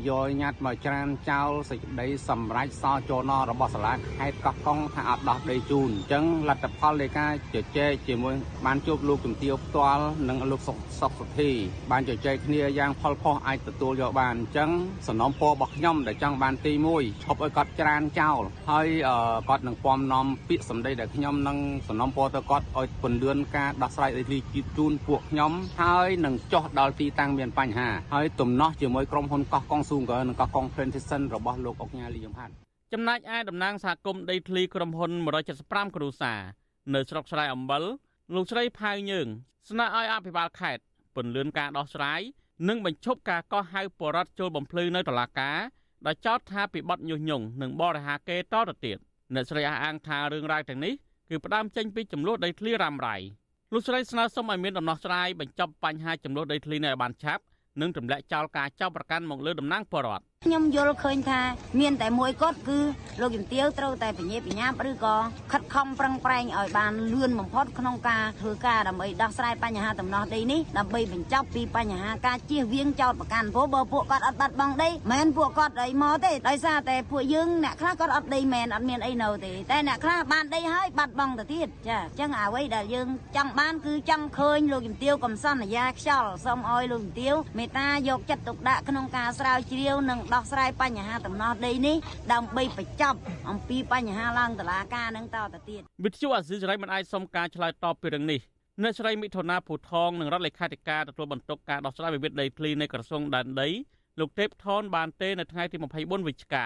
Speaker 17: យកញត្តិមកច្រានចោលសេចក្តីសម្រេចសចនរបស់សាលាខេត្តកោះកុងថាអត់ដោះដីជូនអញ្ចឹងលទ្ធផលនៃការជជែកជាមួយបានជួបលោកជំទាវផ្ទាល់និងលោកសុកសុកសុធីបានជជែកគ្នាយ៉ាងផលផុសអាចទទួលយកបានអញ្ចឹងសំណុំពររបស់ខ្ញុំដែលចង់បានទី1ឈប់ឲ្យគាត់ច្រានចោលហើយគាត់នឹងពំនាំពាក្យសម្ដីដែលខ្ញុំនឹងសំណុំពរទៅគាត់ឲ្យពន្លឿនការដោះស្រាយដីធ្លីជូនពួកខ្ញុំហើយនឹងចោះដល់ទីតាំងមានបញ្ហាហើយទំនាស់ជាមួយក្រុមហ៊ុនកោះកុងស៊ូងកើនិងកោះកុង Plantation របស់លោកអុកញ៉ាលីយំហាត់
Speaker 15: ចំណែកឯតំណាងសហគមន៍ដីធ្លីក្រុមហ៊ុន175គ្រួសារនៅស្រុកស្រែអំបិលលោកស្រីផៅយើងស្នើឲ្យអភិបាលខេត្តពន្លឿនការដោះស្រាយនិងបញ្ឈប់ការកោះហៅបរដ្ឋចូលបំភ្លឺនៅតុលាការដោយចោទថាពីបទញុះញង់និងបរិហាកេតទៅទៀតអ្នកស្រីអះអាងថារឿងរ៉ាវទាំងនេះគឺផ្ដើមចេញពីចំនួនដីធ្លីរ៉ាំរ៉ៃលោកស្រីស្នើសុំឲ្យមានដំណោះស្រាយបញ្ចប់បញ្ហាចំនួនដីធ្លីនៅឲ្យបានឆាប់ និងទម្លាក់ចោលការចោទប្រកាន់មកលើតំណាងបរដ្ឋ
Speaker 18: ខ្ញុំយល់ឃើញថាមានតែមួយគត់គឺលោកជំទាវត្រូវតែបញ្ញាបញ្ញាឬក៏ខិតខំប្រឹងប្រែងឲ្យបានលឿនបំផុតក្នុងការធ្វើការដើម្បីដោះស្រាយបញ្ហាដំណោះដីនេះដើម្បីបញ្ចប់ពីបញ្ហាការជៀសវាងចោទប្រកាន់ព្រោះបើពួកគាត់អត់បាត់បង់ដីមិនពួកគាត់អីមកទេដោយសារតែពួកយើងអ្នកខ្លះគាត់អត់ដីមែនអត់មានអីនៅទេតែអ្នកខ្លះបានដីហើយបាត់បង់ទៅទៀតចាអញ្ចឹងអ្វីដែលយើងចង់បានគឺចង់ឃើញលោកជំទាវកំសន្យាខ្យល់សូមឲ្យលោកជំទាវមេត្តាយកចិត្តទុកដាក់ក្នុងការស្រាវជ្រាវនិងដោះស្រាយបញ្ហាដំណោះដីនេះដើម្បីបញ្ចប់អំពីបញ្ហាឡើងតុលាការនឹងតទៅទៀត
Speaker 15: វិទ្យុអាស៊ីសេរីមិនអាចសុំការឆ្លើយតបពីរឿងនេះអ្នកស្រីមិថុនាភូថងនិងរដ្ឋលេខាធិការទទួលបន្ទុកការដោះស្រាយវិវាទដីធ្លីនៃក្រសួងដែនដីលោកទេពថនបានទេនៅថ្ងៃទី24វិច្ឆិកា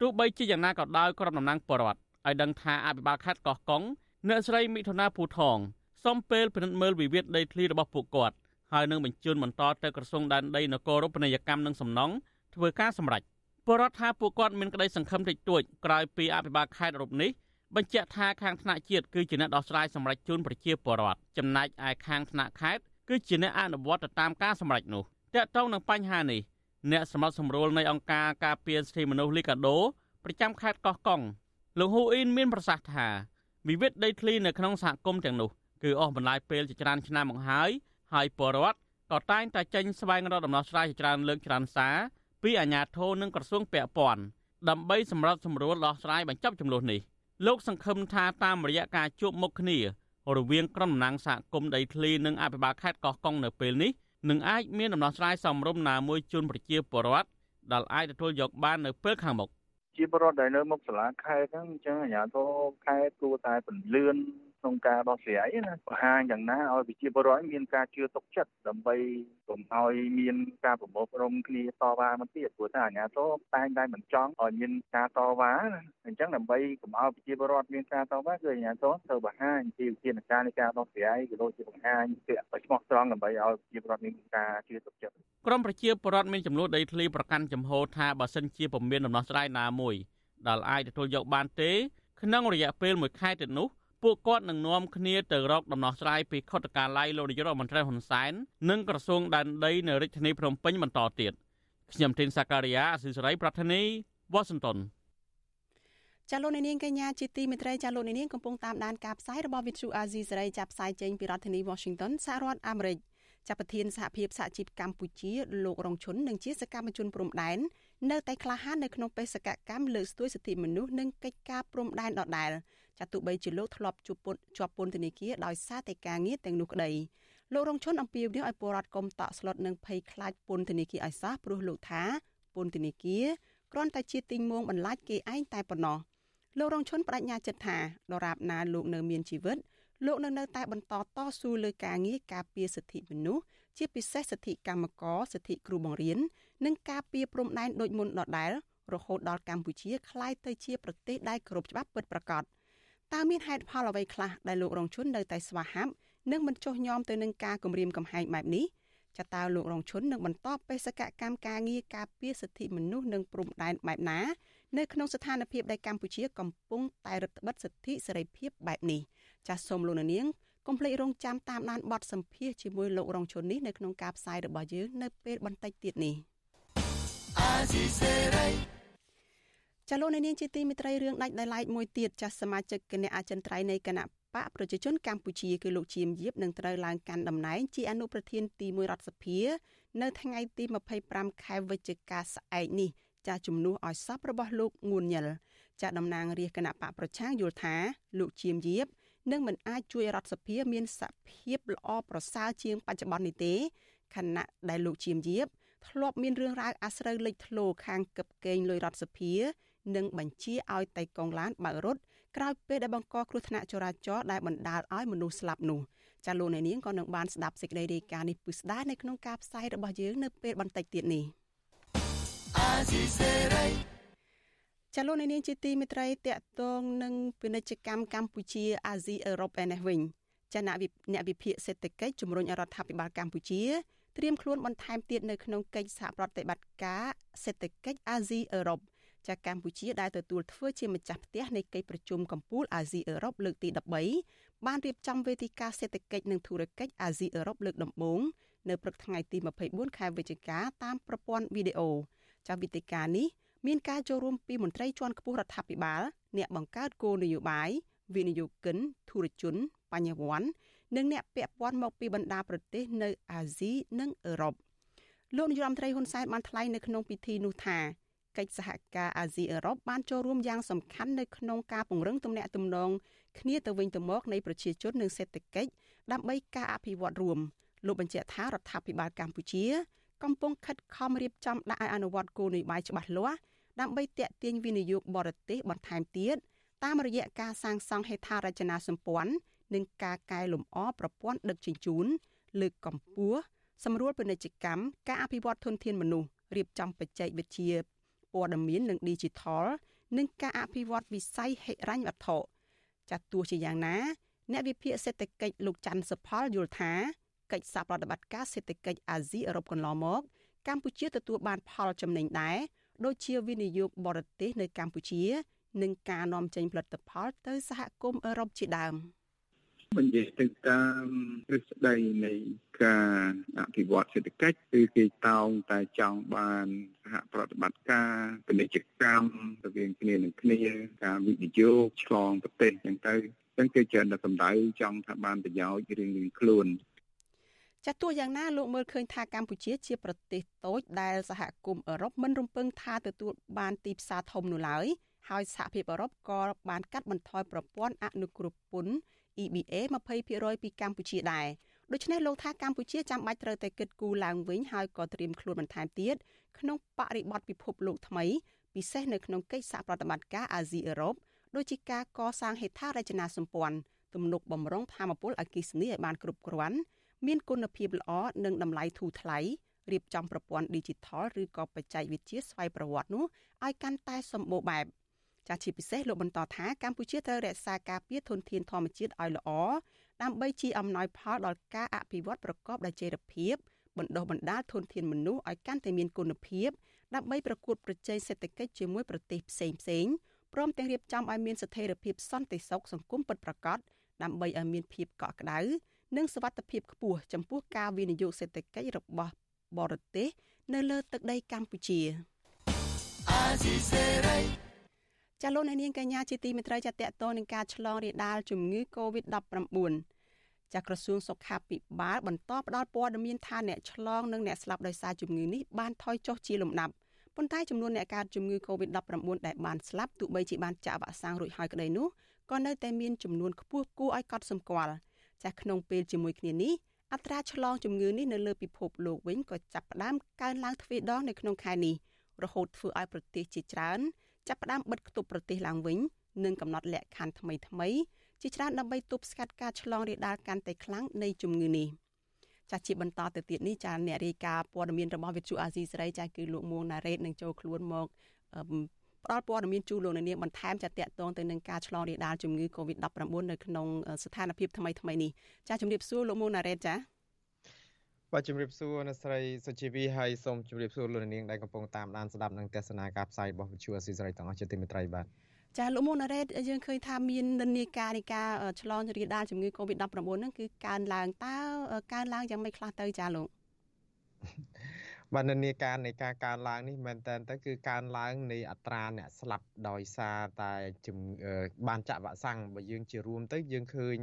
Speaker 15: ទោះបីជាយ៉ាងណាក៏ដោយក្រុមតំណាងបរដ្ឋឲ្យដឹងថាអភិបាលខេត្តកោះកុងអ្នកស្រីមិថុនាភូថងសុំពេលពិនិត្យមើលវិវាទដីធ្លីរបស់ពួកគាត់ហើយនឹងបញ្ជូនបន្តទៅក្រសួងដែនដីនគររូបនីយកម្មនិងសំណង់ ធ្វើការសម្រេចពលរដ្ឋថាពួកគាត់មានក្តីសង្ឃឹមតិចតួចក្រោយពីអភិបាលខេត្តរូបនេះបញ្ជាក់ថាខាងថ្នាក់ជាតិគឺជាអ្នកដោះស្រាយសម្រេចជូនប្រជាពលរដ្ឋចំណែកឯខាងថ្នាក់ខេត្តគឺជាអ្នកអនុវត្តទៅតាមការសម្រេចនោះតកតងនឹងបញ្ហានេះអ្នកសម្របសម្រួលនៃអង្គការការពារសិទ្ធិមនុស្សលីកាដូប្រចាំខេត្តកោះកុងលោកហ៊ូអ៊ីនមានប្រសាសន៍ថាវិវាទដីធ្លីនៅក្នុងសហគមន៍ទាំងនោះគឺអស់បន្លាយពេលជាច្រើនឆ្នាំមកហើយហើយពលរដ្ឋក៏តែងតែចេញស្វែងរកដំណោះស្រាយជាច្រើនលើកច្រើនសារ ពីអាជ្ញាធរនិងក្រសួងពាក់ព័ន្ធដើម្បីសម្របសម្រួលដោះស្រាយបញ្ចប់ចំនួននេះលោកសង្ឃឹមថាតាមរយៈការជួបមុខគ្នារវាងក្រុមតំណាងសហគមន៍ដីធ្លីនិងអភិបាលខេត្តកោះកុងនៅពេលនេះនឹងអាចមានដំណោះស្រាយសមរម្យណាមួយជូនប្រជាពលរដ្ឋដែលអាចទទួលយកបាននៅពេលខាងមុខ
Speaker 19: ជាពលរដ្ឋដែលនៅមុខសាលាខេត្តហ្នឹងអញ្ចឹងអាជ្ញាធរខេត្តគួរតែពន្លឿន ក្នុងការដោះស្រាយណាបង្ហាញយ៉ាងណាឲ្យប្រជាពលរដ្ឋមានការជឿទុកចិត្តដើម្បីកុំឲ្យមានការប្រមូលផ្ដុំគ្នាតវ៉ាមកទៀតព្រោះថាអាជ្ញាធរតែងតែមិនចង់ឲ្យមានការតវ៉ាណាអញ្ចឹងដើម្បីកុំឲ្យប្រជាពលរដ្ឋមានការតវ៉ាគឺអាជ្ញាធរត្រូវបង្ហាញពីវិធានការនៃការដោះស្រាយក៏ដូចជាបង្ហាញពាក្យស្មោះត្រង់ដើម្បីឲ្យប្រជាពលរដ្ឋមានការជឿទុកចិត្ត
Speaker 15: ក្រមប្រជាពលរដ្ឋមានចំនួនដីធ្លីប្រកាន់ចំហថាបើសិនជាពុំមានដំណោះស្រាយណាមួយដែលអាចទទួលយកបានទេក្នុងរយៈពេល1ខែទៀតនោះ ពួកគាត់នឹងនាំគ្នាទៅរកដំណោះស្រាយពីខុទ្ទកាល័យលោកនាយករដ្ឋមន្ត្រីហ៊ុនសែននិងក្រសួងដែនដីនៅរាជធានីភ្នំពេញបន្តទៀតខ្ញុំធីនសាការីយ៉ាអសិសរីប្រធានីវ៉ាស៊ីនតោន
Speaker 4: ចាលោកនាងកញ្ញាជាទីមេត្រីចាលោកនាងកំពុងតាមដានការផ្សាយរបស់ Vithu Azizi សេរីចាប់ផ្សាយចេញពីរដ្ឋធានី Washington សហរដ្ឋអាមេរិកចាប់ប្រធានសហភាពសហជីពកម្ពុជាលោករងឈុននិងជាសកម្មជនព្រំដែននៅតែក្លាហាននៅក្នុងបេសកកម្មលើកស្ទួយសិទ្ធិមនុស្សនិងកិច្ចការព្រំដែនដដែល ចាទោះបីជាលោកធ្លាប់ជួបពន្ធជាប់ពន្ធនាគារដោយសារតែការងារទាំងនោះក្តីលោករងឈុនអំពាវនាវឲ្យពលរដ្ឋកុំតក់ស្លុតនិងភ័យខ្លាចពន្ធនាគារឲ្យសោះព្រោះលោកថាពន្ធនាគារគ្រាន់តែជាទីងមងបន្លាចគេឯងតែប៉ុណ្ណោះលោករងឈុនបដិញ្ញាចិត្តថាដរាបណាលោកនៅមានជីវិតលោកនៅនៅតែបន្តតស៊ូលើការងារការពារសិទ្ធិមនុស្សជាពិសេសសិទ្ធិកម្មករសិទ្ធិគ្រូបង្រៀននិងការពារព្រំដែនដូចមុនដដែលរហូតដល់កម្ពុជាក្លាយទៅជាប្រទេសដែលគោរពច្បាប់ពិតប្រាកដ តើមានហេតុផលអ្វីខ្លះដែលលោករងជននៅតែស្វាហាប់និងមិនចុះញោមទៅនឹងការគម្រាមកំហែងបែបនេះចតើលោករងជននឹងបន្តបេសកកម្មការងារការពារសិទ្ធិមនុស្សនិងព្រំដែនបែបណានៅក្នុងស្ថានភាពដែលកម្ពុជាកំពុងតែរឹតបន្តឹងសិទ្ធិសេរីភាពបែបនេះចាសសូមលោកនាងកុំភ្លេចរងចាំតាមដានបទសម្ភាសជាមួយលោករងជននេះនៅក្នុងការផ្សាយរបស់យើងនៅពេលបន្តិចទៀតនេះ ចលនានាងជាទីមិត្តរីរឿងដាច់ដោយឡែកមួយទៀតចាស់សមាជិកគណៈអចិន្ត្រៃយ៍នៃគណៈបកប្រជាជនកម្ពុជាគឺលោកជាមយៀបនឹងត្រូវឡើងកាន់តំណែងជាអនុប្រធានទី1រដ្ឋសភា នៅថ្ងៃទី25ខែវិច្ឆិកាស្អែកនេះចាស់ជំនួសឲ្យសពរបស់លោកងួនញិលចាស់តំណាងរាជគណៈបកប្រជាយល់ថាលោកជាមយៀបនឹងមិនអាចជួយរដ្ឋសភាមានសភាពល្អប្រសើរជាងបច្ចុប្បន្ននេះទេខណៈដែលលោកជាមយៀបធ្លាប់មានរឿងរ៉ាវអាស្រូវលេចធ្លោខាងកឹបកេងលុយរដ្ឋសភា និងបញ្ជាឲ្យតៃកងឡានបើករត់ក្រោយពេលដែលបង្កគ្រោះថ្នាក់ចរាចរណ៍ដែលបណ្ដាលឲ្យមនុស្សស្លាប់នោះចាលោកអ្នកនាងក៏នឹងបានស្ដាប់សេចក្តីរាយការណ៍នេះពិស្ដានៅក្នុងការផ្សាយរបស់យើងនៅពេលបន្តិចទៀតនេះចាលោកអ្នកនាងជាទីមេត្រីតកតងនឹងពាណិជ្ជកម្មកម្ពុជាអាស៊ីអឺរ៉ុបឯនេះវិញចាអ្នកអ្នកវិភាគសេដ្ឋកិច្ចជំរុញរដ្ឋាភិបាលកម្ពុជាត្រៀមខ្លួនបន្ថែមទៀតនៅក្នុងកិច្ចសហប្រតិបត្តិការសេដ្ឋកិច្ចអាស៊ីអឺរ៉ុប ចាកម្ពុជាដែលទទួលធ្វើជាម្ចាស់ផ្ទះនៃកិច្ចប្រជុំកំពូលអាស៊ីអឺរ៉ុបលើកទី13បានរៀបចំវេទិកាសេដ្ឋកិច្ចនិងធុរកិច្ចអាស៊ីអឺរ៉ុបលើកដំបូងនៅព្រឹកថ្ងៃទី24ខែវិច្ឆិកាតាមប្រព័ន្ធវីដេអូចាវេទិកានេះមានការចូលរួមពីមន្ត្រីជាន់ខ្ពស់រដ្ឋាភិបាល អ្នកបង្កើតគោលនយោបាយវិនិយោគិនធុរជនបញ្ញវន្តនិងអ្នកពាក់ព័ន្ធមកពីបណ្ដាប្រទេសនៅអាស៊ីនិងអឺរ៉ុបលោកនាយរដ្ឋមន្ត្រីហ៊ុនសែនបានថ្លែងនៅក្នុងពិធីនោះថា កិច្ចសហការអាស៊ីអឺរ៉ុបបានចូលរួមយ៉ាងសំខាន់នៅក្នុងការពង្រឹងទំនាក់ទំនងគ្នាទៅវិញទៅមកនៃប្រជាជននិងសេដ្ឋកិច្ចដើម្បីការអភិវឌ្ឍរួមលោកបញ្ជាក់ថារដ្ឋាភិបាលកម្ពុជា កំពុងខិតខំរៀបចំដាក់ឲ្យអនុវត្តគោលនយោបាយច្បាស់លាស់ដើម្បីទាក់ទាញវិនិយោគបរទេសបន្ថែមទៀតតាមរយៈការសាងសង់ហេដ្ឋារចនាសម្ព័ន្ធនិងការកែលម្អប្រព័ន្ធដឹកជញ្ជូន លើកកម្ពស់សម្រួលពាណិជ្ជកម្មការអភិវឌ្ឍធនធានមនុស្សរៀបចំបច្ចេកវិទ្យា ព័ត៌មាននិង Digital និងការអភិវឌ្ឍវិស័យហិរញ្ញវត្ថុចាត់ទោះជាយ៉ាងណា អ្នកវិភាគសេដ្ឋកិច្ចលោកច័ន្ទសុផលយល់ថាកិច្ចសហប្រតិបត្តិការសេដ្ឋកិច្ចអាស៊ីអឺរ៉ុបកន្លងមកកម្ពុជាទទួលបានផលចំណេញដែរដូចជាវិនិយោគបរទេសនៅកម្ពុជា និងការនាំចេញផលិតផលទៅសហគមន៍អឺរ៉ុបជាដើម។
Speaker 20: បញ្ជាទៅតាមទ្រឹស្ដីនៃការអភិវឌ្ឍសេដ្ឋកិច្ចគឺគេតោងតែចង់បានសហប្រតិបត្តិការពាណិជ្ជកម្មរវាងគ្នានឹងគ្នាការវិនិយោគឆ្លងប្រទេសអញ្ចឹងទៅអញ្ចឹងគេច្រើនតែសម្ដៅចង់ថាបានប្រយោជន៍រៀងៗខ្លួន
Speaker 4: ចាត់ទោះយ៉ាងណាលោកមើលឃើញថាកម្ពុជាជាប្រទេសតូចដែលសហគមន៍អឺរ៉ុបមិនរំពឹងថាទទួលបានទីផ្សារធំនោះឡើយហើយសហភាពអឺរ៉ុបក៏បានកាត់បន្ថយប្រព័ន្ធអនុគ្រោះពន្ធ EBA 20%ពីកម្ពុជាដែរដូច្នេះលោកថាកម្ពុជាចាំបាច់ត្រូវតែគិតគូរឡើងវិញហើយក៏ត្រៀមខ្លួនបន្ថែមទៀតក្នុងបរិបទពិភពលោកថ្មីពិសេសនៅក្នុងកិច្ចសហប្រតិបត្តិការអាស៊ីអឺរ៉ុបដូចជាការកសាងហេដ្ឋារចនាសម្ព័ន្ធទំនប់បំរុងធម្មពលអគ្គិសនីឲ្យបានគ្រប់គ្រាន់មានគុណភាពល្អនិងតម្លៃធូរថ្លៃរៀបចំប្រព័ន្ធ Digital ឬក៏បច្ចេកវិទ្យាស្វ័យប្រវត្តិនោះឲ្យកាន់តែសម្បូរបែប ចាស់ជាពិសេសលោកបន្តថាកម្ពុជាត្រូវរក្សាការពារធនធានធម្មជាតិឲ្យល្អដើម្បីជាអំណោយផលដល់ការអភិវឌ្ឍប្រកបដោយចីរភាពបណ្ដុះបណ្ដាលធនធានមនុស្សឲ្យកាន់តែមានគុណភាពដើម្បីប្រកួតប្រជែងសេដ្ឋកិច្ចជាមួយប្រទេសផ្សេងផ្សេងព្រមទាំងរៀបចំឲ្យមានស្ថិរភាពសន្តិសុខសង្គមពិតប្រាកដដើម្បីឲ្យមានភាពកក់ក្ដៅនិងសុវត្ថិភាពខ្ពស់ចំពោះការវិនិយោគសេដ្ឋកិច្ចរបស់បរទេសនៅលើទឹកដីកម្ពុជាអាស៊ីសេរី ចាលោកអ្នកនាងកញ្ញាជាទីមេត្រីចាតតតនឹងការឆ្លងរាលដាលជំងឺ Covid-19 ចាក្រសួងសុខាភិបាលបន្តផ្តល់ព័ត៌មានថាអ្នកឆ្លងនិងអ្នកស្លាប់ដោយសារជំងឺនេះបានថយចុះជាលំដាប់ប៉ុន្តែចំនួនអ្នកកើតជំងឺ Covid-19 ដែលបានស្លាប់ទោះបីជាបានចាក់វ៉ាក់សាំងរួចហើយក្តីនោះក៏នៅតែមានចំនួនខ្ពស់គួរឲ្យកត់សម្គាល់ចាស់ក្នុងពេលជាមួយគ្នានេះអត្រាឆ្លងជំងឺនេះនៅលើពិភពលោកវិញក៏ចាប់ផ្ដើមកើនឡើងទ្វេដងនៅក្នុងខែនេះរហូតធ្វើឲ្យប្រទេសជាច្រើន ចាប់ផ្ដើមបិទគប់ប្រទេសឡើងវិញនិងកំណត់លក្ខខណ្ឌថ្មីថ្មីជាច្រើនដើម្បីទប់ស្កាត់ការឆ្លងរាលដាលកាន់តែខ្លាំងនៃជំងឺនេះចាជាបន្តទៅទៀតនេះចាអ្នករាយការណ៍ព័ត៌មានរបស់វិទ្យុអាស៊ីសេរីចាគឺលោកមួងណារ៉េតនឹងចូលខ្លួនមកផ្ដល់ព័ត៌មានជូនលោកនាងបន្ថែមចាតកតងទៅនឹងការឆ្លងរាលដាលជំងឺ Covid-19 នៅក្នុងស្ថានភាពថ្មីថ្មីនេះចាជំរាបសួរលោកមួងណារ៉េតចា
Speaker 21: បាទជំរាបសួរអ្នកស្រីសុជីវីហើយសូមជម្រាបសួរលោកនាងដែលកំពុងតាមដានស្ដាប់និងទស្សនាការផ្សាយរបស់វិទ្យុអាស៊ីសេរីទាំងអស់ជាទីមេត្រីបាទ
Speaker 4: ចាលោកមុនណារ៉េតយើងឃើញថាមាននិន្នាការនៃការឆ្លងរាលដាលជំងឺ Covid-19 ហ្នឹងគឺកើនឡើងតើកើនឡើងយ៉ាងម៉េចខ្លះទៅចាលោក
Speaker 21: បាទនិន្នាការនៃការកើនឡើងនេះមែនតើទៅគឺកើនឡើងនៃអត្រាអ្នកស្លាប់ដោយសារតែបានចាក់វ៉ាក់សាំងបើយើងជារួមទៅយើងឃើញ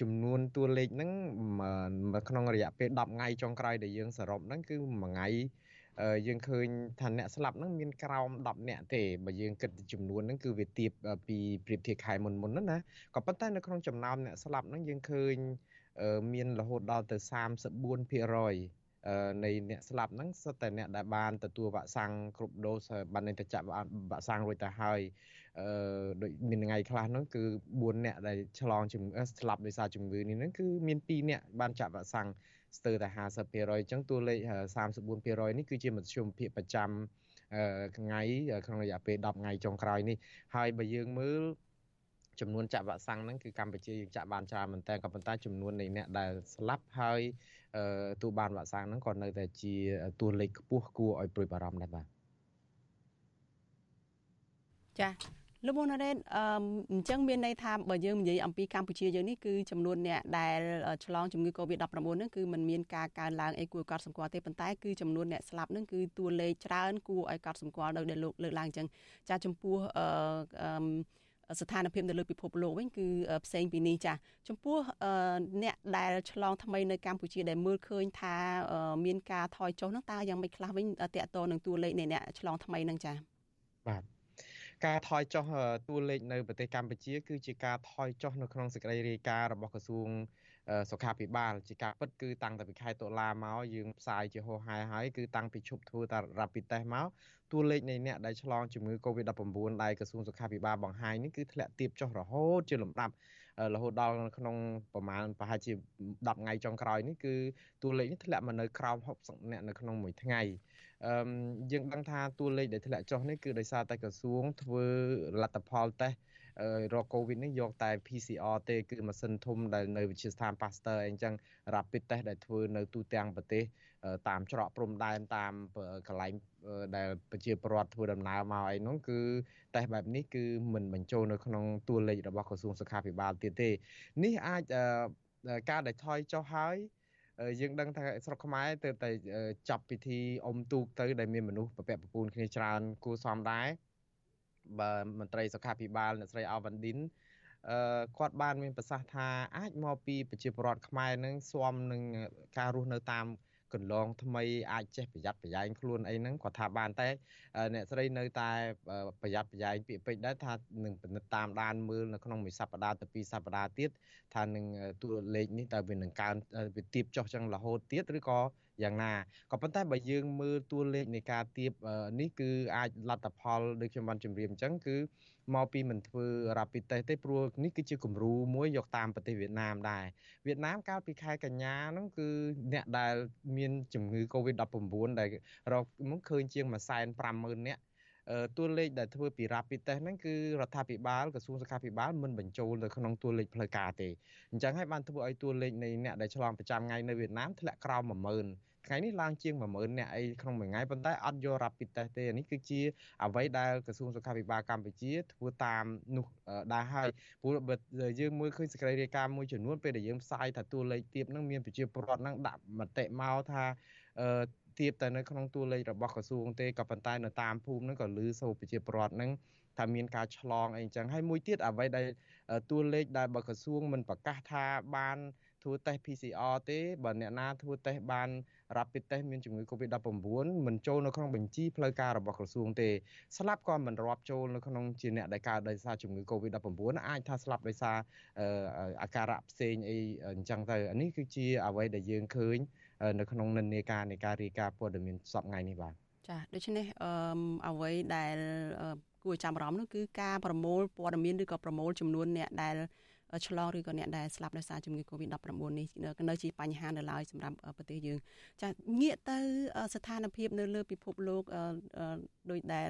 Speaker 21: ចំនួនតួលេខហ្នឹងក្នុងរយៈពេល10ថ្ងៃចុងក្រោយដែលយើងសរុបហ្នឹងគឺមួយថ្ងៃយើងឃើញថាអ្នកស្លាប់ហ្នឹងមានក្រោម10នាក់ទេបើយើងគិតចំនួនហ្នឹងគឺវាទៀបពីប្រៀបធៀបខែមុនមុនហ្នឹងណាក៏ប៉ុន្តែនៅក្នុងចំណោមអ្នកស្លាប់ហ្នឹងយើងឃើញមានរហូតដល់ទៅ34% នៃអ្នកស្លាប់ហ្នឹងសុទ្ធតែអ្នកដែលបានទទួលវ៉ាក់សាំងគ្រប់ដូសបានទៅចាក់វ៉ាក់សាំងរួចទៅហើយអឺដូចមានថ្ងៃខ្លះហ្នឹងគឺ4អ្នកដែលឆ្លងជំងឺស្លាប់ដោយសារជំងឺនេះហ្នឹងគឺមាន2អ្នកបានចាក់វ៉ាក់សាំងស្ទើរតែ50%អញ្ចឹងតួលេខ34%នេះគឺជាមធ្យមភាគប្រចាំថ្ងៃក្នុងរយៈពេល10ថ្ងៃចុងក្រោយនេះហើយបើយើងមើលចំនួនចាក់វ៉ាក់សាំងហ្នឹងគឺកម្ពុជាយើងចាក់បានច្រើនមែនតើក៏ប៉ុន្តែចំនួននៃអ្នកដែលស្លាប់ហើយ ទូបានវ៉ាក់សាំងហ្នឹងក៏នៅតែជាតួលេខខ្ពស់គួរឲ្យព្រួយបារម្ភដែរបាទ
Speaker 4: ចាលោកមូណារ៉េតអញ្ចឹងមានន័យថាបើយើងនិយាយអំពីកម្ពុជាយើងនេះគឺចំនួនអ្នកដែលឆ្លងជំងឺ Covid-19 ហ្នឹងគឺมันមានការកើនឡើងអីគួរឲ្យកត់សម្គាល់ទេប៉ុន្តែគឺចំនួនអ្នកស្លាប់ហ្នឹងគឺតួលេខច្រើនគួរឲ្យកត់សម្គាល់ដោយដែលលោកលើកឡើងអញ្ចឹងចាចំពោះអឺ ស្ថានភាពនៅលើពិភពលោកវិញគឺផ្សេងពីនេះចាចំពោះអ្នកដែលឆ្លងថ្មីនៅកម្ពុជាដែលមើលឃើញថាមានការថយចុះហ្នឹងតើយ៉ាងម៉េចខ្លះវិញតកតនឹងតួលេខនៃអ្នកឆ្លងថ្មីហ្នឹងចា
Speaker 21: បាទការថយចុះតួលេខនៅប្រទេសកម្ពុជា គឺជាការថយចុះនៅក្នុងសេចក្តីរាយការណ៍របស់ក្រសួង សុខាភិបាលជាការពិតគឺតាំងតែពីខែតុលាមកយើងផ្សាយជាហោហែហើយគឺតាំងពីឈប់ធ្វើតា rapid test មកតួលេខនៃអ្នកដែលឆ្លងជំងឺ Covid-19 ដែលក្រសួងសុខាភិបាលបង្ហាញនេះគឺធ្លាក់ទាបចុះរហូតជាលំដាប់រហូតដល់ក្នុងប្រមាណប្រហែលជា10ថ្ងៃចុងក្រោយនេះគឺតួលេខនេះធ្លាក់មកនៅក្រោម60អ្នកនៅក្នុងមួយថ្ងៃអឺយើងដឹងថាតួលេខដែលធ្លាក់ចុះនេះគឺដោយសារតែក្រសួងធ្វើលទ្ធផលតេស្ត រកកូវីដនេះយកតែ PCR ទេគឺម៉ាស៊ីនធំដែលនៅវិទ្យាស្ថាន Pasteur អីចឹង rapid test ដែលធ្វើនៅទូទាំងប្រទេសតាមច្រកព្រំដែនតាមកន្លែងដែលប្រជាពលរដ្ឋធ្វើដំណើរមកអីនោះគឺតេស្តបែបនេះគឺមិនបញ្ចូលនៅក្នុងតួលេខរបស់ក្រសួងសុខាភិបាលទៀតទេនេះអាចការដែលថយចុះហើយយើងដឹងថាស្រុកខ្មែរទៅតែចាប់ពិធីអុំទូកទៅដែលមានមនុស្សប្រពាក់ប្រពូនគ្នាច្រើនគួសមដែរ បើមន្ត្រីសុខាភិបាលអ្នកស្រីអាវ៉ាន់ឌិនអឺគាត់បានមានប្រសាសន៍ថាអាចមកពីប្រជាពលរដ្ឋខ្មែរនឹងស៊ាំនឹងការរស់នៅតាមកន្លងថ្មីអាចចេះប្រយ័ត្នប្រយែងខ្លួនអីហ្នឹងគាត់ថាបានតែអ្នកស្រីនៅតែប្រយ័ត្នប្រយែងពាក្យពេចន៍ដែរថានឹងពិនិត្យតាមដានមើលនៅក្នុងមួយសប្តាហ៍ទៅពីរសប្តាហ៍ទៀតថានឹងតួលេខនេះតើវានឹងកើនវាទៀបចុះចឹងរហូតទៀតឬក៏ យ៉ាងណាក៏ប៉ុន្តែបើយើងមើលតួលេខនៃការទៀបនេះគឺអាចលទ្ធផលដូចខ្ញុំបានជម្រាបអញ្ចឹងគឺមកពីមិនធ្វើ rapid test ទេព្រោះនេះគឺជាគំរូមួយយកតាមប្រទេសវៀតណាមដែរវៀតណាមកាលពីខែកញ្ញាហ្នឹងគឺអ្នកដែលមានជំងឺ Covid-19 ដែលរកមកឃើញជាង150,000នាក់តួលេខដែលធ្វើពី rapid test ហ្នឹងគឺរដ្ឋាភិបាលក្រសួងសុខាភិបាលមិនបញ្ចូលនៅក្នុងតួលេខផ្លូវការទេអញ្ចឹងហើយបានធ្វើឲ្យតួលេខនៃអ្នកដែលឆ្លងប្រចាំថ្ងៃនៅវៀតណាមធ្លាក់ក្រោម10000 ថ្ងៃនេះឡើងជាង10000នាក់អីក្នុងមួយថ្ងៃប៉ុន្តែអត់យក rapid test ទេនេះគឺជាអ្វីដែលក្រសួងសុខាភិបាលកម្ពុជាធ្វើតាមនោះដែរហើយព្រោះបើយើងមើលឃើញសេចក្តីរាយការណ៍មួយចំនួនពេលដែលយើងផ្សាយថាតួលេខទៀបហ្នឹងមានប្រជាពលរដ្ឋហ្នឹងដាក់មតិមកថាអឺទៀបតែនៅក្នុងតួលេខរបស់ក្រសួងទេក៏ប៉ុន្តែនៅតាមភូមិហ្នឹងក៏លឺសូរប្រជាពលរដ្ឋហ្នឹងថាមានការឆ្លងអីចឹងហើយមួយទៀតអ្វីដែលតួលេខដែលបើក្រសួងមិនប្រកាសថាបានធ្វើតេស្ត PCR ទេបើអ្នកណាធ្វើតេស្តបាន rapid test មានជំងឺ Covid-19 មិនចូលនៅក្នុងបញ្ជីផ្លូវការរបស់ក្រសួងទេស្លាប់ក៏មិនរាប់ចូលនៅក្នុងជាអ្នកដែលកើតដោយសារជំងឺ Covid-19 អាចថាស្លាប់ដោយសារអាការៈផ្សេងអីអញ្ចឹងទៅអានេះគឺជាអ្វីដែលយើងឃើញនៅក្នុងនិន្នាការនៃការរាយការណ៍ព័ត៌មានសប្តាហ៍ថ្ងៃនេះបាទ
Speaker 4: ចាដូច្នេះអឺអ្វីដែលគួរចាំអារម្មណ៍នោះគឺការប្រមូលព័ត៌មានឬក៏ប្រមូលចំនួនអ្នកដែល ឆ្លងឬក៏អ្នកដែលស្លាប់ដោយសារជំងឺ Covid-19 នេះនៅជាបញ្ហានៅឡើយសម្រាប់ប្រទេសយើងចាងាកទៅស្ថានភាពនៅលើពិភពលោកដោយដែល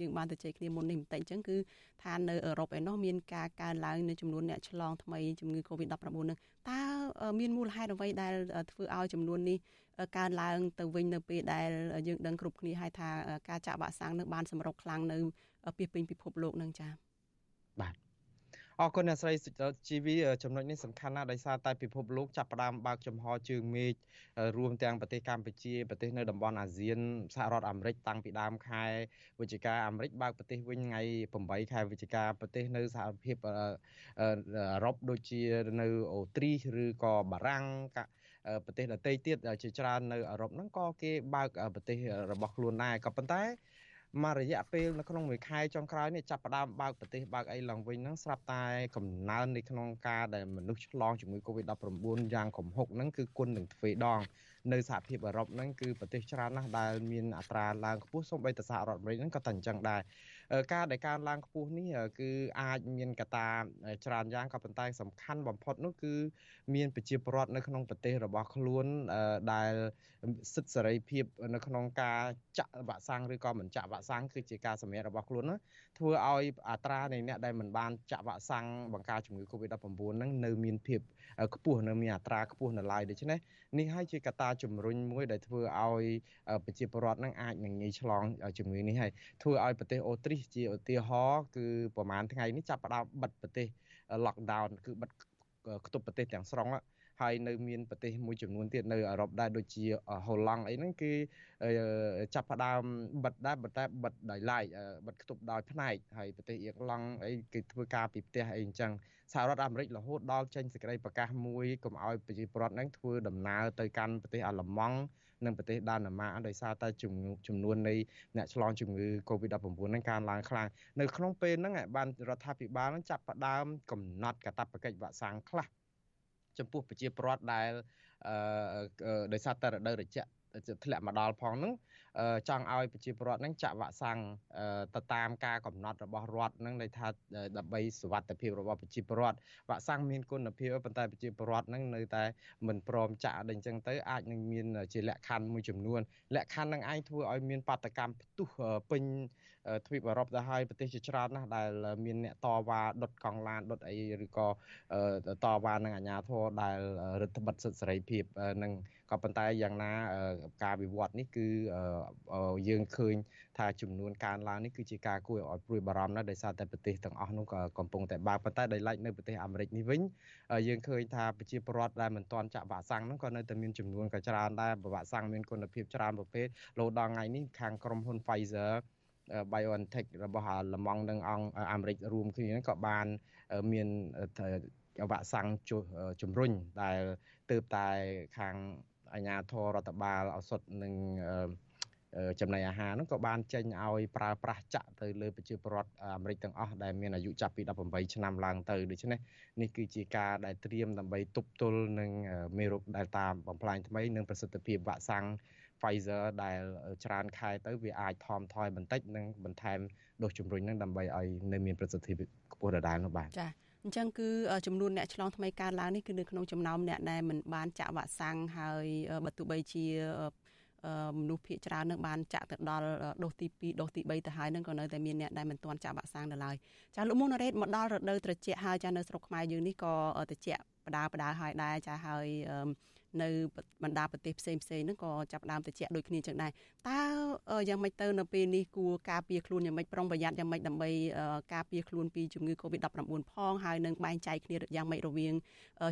Speaker 4: យើងបានទៅជែកគ្នាមុននេះបន្តិចអញ្ចឹងគឺថានៅអឺរ៉ុបឯណោះមានការកើនឡើងនៅចំនួនអ្នកឆ្លងថ្មីជំងឺ Covid-19 នឹងតើមានមូលហេតុអ្វីដែលធ្វើឲ្យចំនួននេះកើនឡើងទៅវិញនៅពេលដែលយើងដឹងគ្រប់គ្នាហើយថាការចាក់វ៉ាក់សាំងនឹងបានសម្រុកខ្លាំងនៅពីពេញពិភពលោកនឹងចា៎
Speaker 21: បាទ អរគុណអ្នកស្រីសុចរិតជីវីចំណុចនេះសំខាន់ណាស់ដោយសារតែពិភពលោកចាប់ផ្ដើមបើកចំហជើងមេឃរួមទាំងប្រទេសកម្ពុជាប្រទេសនៅតំបន់អាស៊ានសហរដ្ឋអាមេរិកតាំងពីដើមខែវិច្ឆិកាអាមេរិកបើកប្រទេសវិញថ្ងៃ8ខែវិច្ឆិកាប្រទេសនៅសហភាពអឺរ៉ុបដូចជានៅអូទ្រីសឬក៏បារាំងប្រទេសដទៃទៀតជាច្រើននៅអឺរ៉ុបហ្នឹងក៏គេបើកប្រទេសរបស់ខ្លួនដែរក៏ប៉ុន្តែ មករយៈពេលនៅក្នុងមួយខែចុងក្រោយនេះចាប់ផ្ដើមបើកប្រទេសបើកអីឡើងវិញហ្នឹងស្រាប់តែកំណើននៅក្នុងការដែលមនុស្សឆ្លងជំងឺ Covid-19 យ៉ាងគំហុកហ្នឹងគឺគុណនឹងទ្វេដងនៅសហភាពអឺរ៉ុបហ្នឹងគឺប្រទេសច្រើនណាស់ដែលមានអត្រាឡើងខ្ពស់សូម្បីតែសហរដ្ឋអាមេរិកហ្នឹងក៏តែអញ្ចឹងដែរ ការដែលកើនឡើងខ្ពស់នេះគឺអាចមានកត្តាច្រើនយ៉ាងក៏ប៉ុន្តែសំខាន់បំផុតនោះគឺមានប្រជាពលរដ្ឋនៅក្នុងប្រទេសរបស់ខ្លួនដែលសិទ្ធិសេរីភាពនៅក្នុងការចាក់វ៉ាក់សាំងឬក៏មិនចាក់វ៉ាក់សាំងគឺជាការសម្រេចរបស់ខ្លួនណា ធ្វើឲ្យអត្រានៃអ្នកដែលមិនបានចាក់វ៉ាក់សាំងបង្ការជំងឺ Covid-19 ហ្នឹងនៅមានភាពខ្ពស់នៅមានអត្រាខ្ពស់នៅឡើយដូច្នេះនេះហើយជាកត្តាជំរុញមួយដែលធ្វើឲ្យប្រជាពលរដ្ឋហ្នឹងអាចនឹងងាយឆ្លងជំងឺនេះហើយធ្វើឲ្យប្រទេសអូទ្រីសជាឧទាហរណ៍គឺប្រហែលថ្ងៃនេះចាប់ផ្ដើមបិទប្រទេស lockdown គឺបិទគប់ប្រទេសទាំងស្រុង ហើយនៅមានប្រទេសមួយចំនួនទៀតនៅអឺរ៉ុបដែរដូចជាហូឡង់អីហ្នឹងគឺចាប់ផ្ដើមបិទដែរប៉ុន្តែបិទដោយឡែកបិទគប់ដោយផ្នែកហើយប្រទេសអៀរឡង់អីគេធ្វើការពីផ្ទះអីអញ្ចឹងសហរដ្ឋអាមេរិករហូតដល់ចេញសេចក្តីប្រកាសមួយកុំឲ្យប្រជាពលរដ្ឋហ្នឹងធ្វើដំណើរទៅកាន់ប្រទេសអាល្លឺម៉ង់និងប្រទេសដាណឺម៉ាកដោយសារតែចំនួននៃអ្នកឆ្លងជំងឺ Covid-19 ហ្នឹងកើនឡើងខ្លាំងនៅក្នុងពេលហ្នឹងបានរដ្ឋាភិបាលហ្នឹងចាប់ផ្ដើមកំណត់កាតព្វកិច្ចវ៉ាក់សាំងខ្លះ ចំពោះប្រជាពលរដ្ឋដែលអឺដោយសារតែរដូវត្រជាក់ធ្លាក់មកដល់ផងហ្នឹង ចង់ឲ្យប្រជាពលរដ្ឋហ្នឹងចាក់វ៉ាក់សាំងទៅតាមការកំណត់របស់រដ្ឋហ្នឹងន័យថាដើម្បីសុវត្ថិភាពរបស់ប្រជាពលរដ្ឋវ៉ាក់សាំងមានគុណភាពប៉ុន្តែប្រជាពលរដ្ឋហ្នឹងនៅតែមិនព្រមចាក់ដល់អញ្ចឹងទៅអាចនឹងមានជាលក្ខខណ្ឌមួយចំនួនលក្ខខណ្ឌហ្នឹងឯងធ្វើឲ្យមានបាតកម្មផ្ទុះពេញទ្វីបអឺរ៉ុបទៅហើយប្រទេសជាច្រើនណាស់ដែលមានអ្នកតវ៉ាដុតកង់ឡានដុតអីឬក៏តវ៉ានឹងអាជ្ញាធរដែលរដ្ឋបិទសិទ្ធិសេរីភាពនឹង ក៏ប៉ុន្តែយ៉ាងណាការវិវត្តនេះគឺយើងឃើញថាចំនួនកើនឡើងនេះគឺជាការគួរឲ្យព្រួយបារម្ភណាស់ដោយសារតែប្រទេសទាំងអស់នោះក៏កំពុងតែបើកប៉ុន្តែដោយឡែកនៅប្រទេសអាមេរិកនេះវិញយើងឃើញថាប្រជាពលរដ្ឋដែលមិនទាន់ចាក់វ៉ាក់សាំងហ្នឹងក៏នៅតែមានចំនួនក៏ច្រើនដែរវ៉ាក់សាំងមានគុណភាពច្រើនប្រភេទលោដល់ថ្ងៃនេះខាងក្រុមហ៊ុន Pfizer BioNTech របស់លម៉ង់និងអង្គអាមេរិករួមគ្នាក៏បានមានវ៉ាក់សាំងជំរុញដែលទៅតែខាង អាជ្ញាធររដ្ឋបាលឱសថនិងចំណីអាហារនោះក៏បានចេញឲ្យប្រើប្រាស់ចាក់ទៅលើប្រជាពលរដ្ឋអាមេរិកទាំងអស់ដែលមានអាយុចាប់ពី18ឆ្នាំឡើងទៅដូច្នេះនេះគឺជាការដែលត្រៀមដើម្បីទប់ទល់នឹងមេរោគ Delta បំផ្លាញថ្មីនិងប្រសិទ្ធភាពវ៉ាក់សាំង Pfizer ដែលច្រើនខែទៅវាអាចថមថយបន្តិចនិងបន្ថែមដូសជំរុញនឹងដើម្បីឲ្យនៅមានប្រសិទ្ធភាពខ្ពស់ដដែលនោះបាទ
Speaker 4: ចា៎ អញ្ចឹងគឺចំនួនអ្នកឆ្លងថ្មីកើនឡើងនេះគឺនៅក្នុងចំណោមអ្នកដែលមិនបានចាក់វ៉ាក់សាំងហើយបើទោះបីជាមនុស្សភាគច្រើននឹងបានចាក់ទៅដល់ដូសទី2ដូសទី3ទៅហើយនឹងក៏នៅតែមានអ្នកដែលមិនទាន់ចាក់វ៉ាក់សាំងនៅឡើយចាលោកមុនរ៉េតមកដល់រដូវត្រជាក់ហើយចានៅស្រុកខ្មែរយើងនេះក៏ត្រជាក់បដាបដាហើយដែរចាហើយ នៅបណ្ដាប្រទេសផ្សេងផ្សេងហ្នឹងក៏ចាប់ដើមតិចដូចគ្នាចឹងដែរតើយ៉ាងម៉េចទៅនៅពេលនេះគួរការពារខ្លួនយ៉ាងម៉េចប្រុងប្រយ័ត្នយ៉ាងម៉េចដើម្បីការពារខ្លួនពីជំងឺ Covid-19 ផងហើយនឹងបែងចែកគ្នាយ៉ាងម៉េចរវាង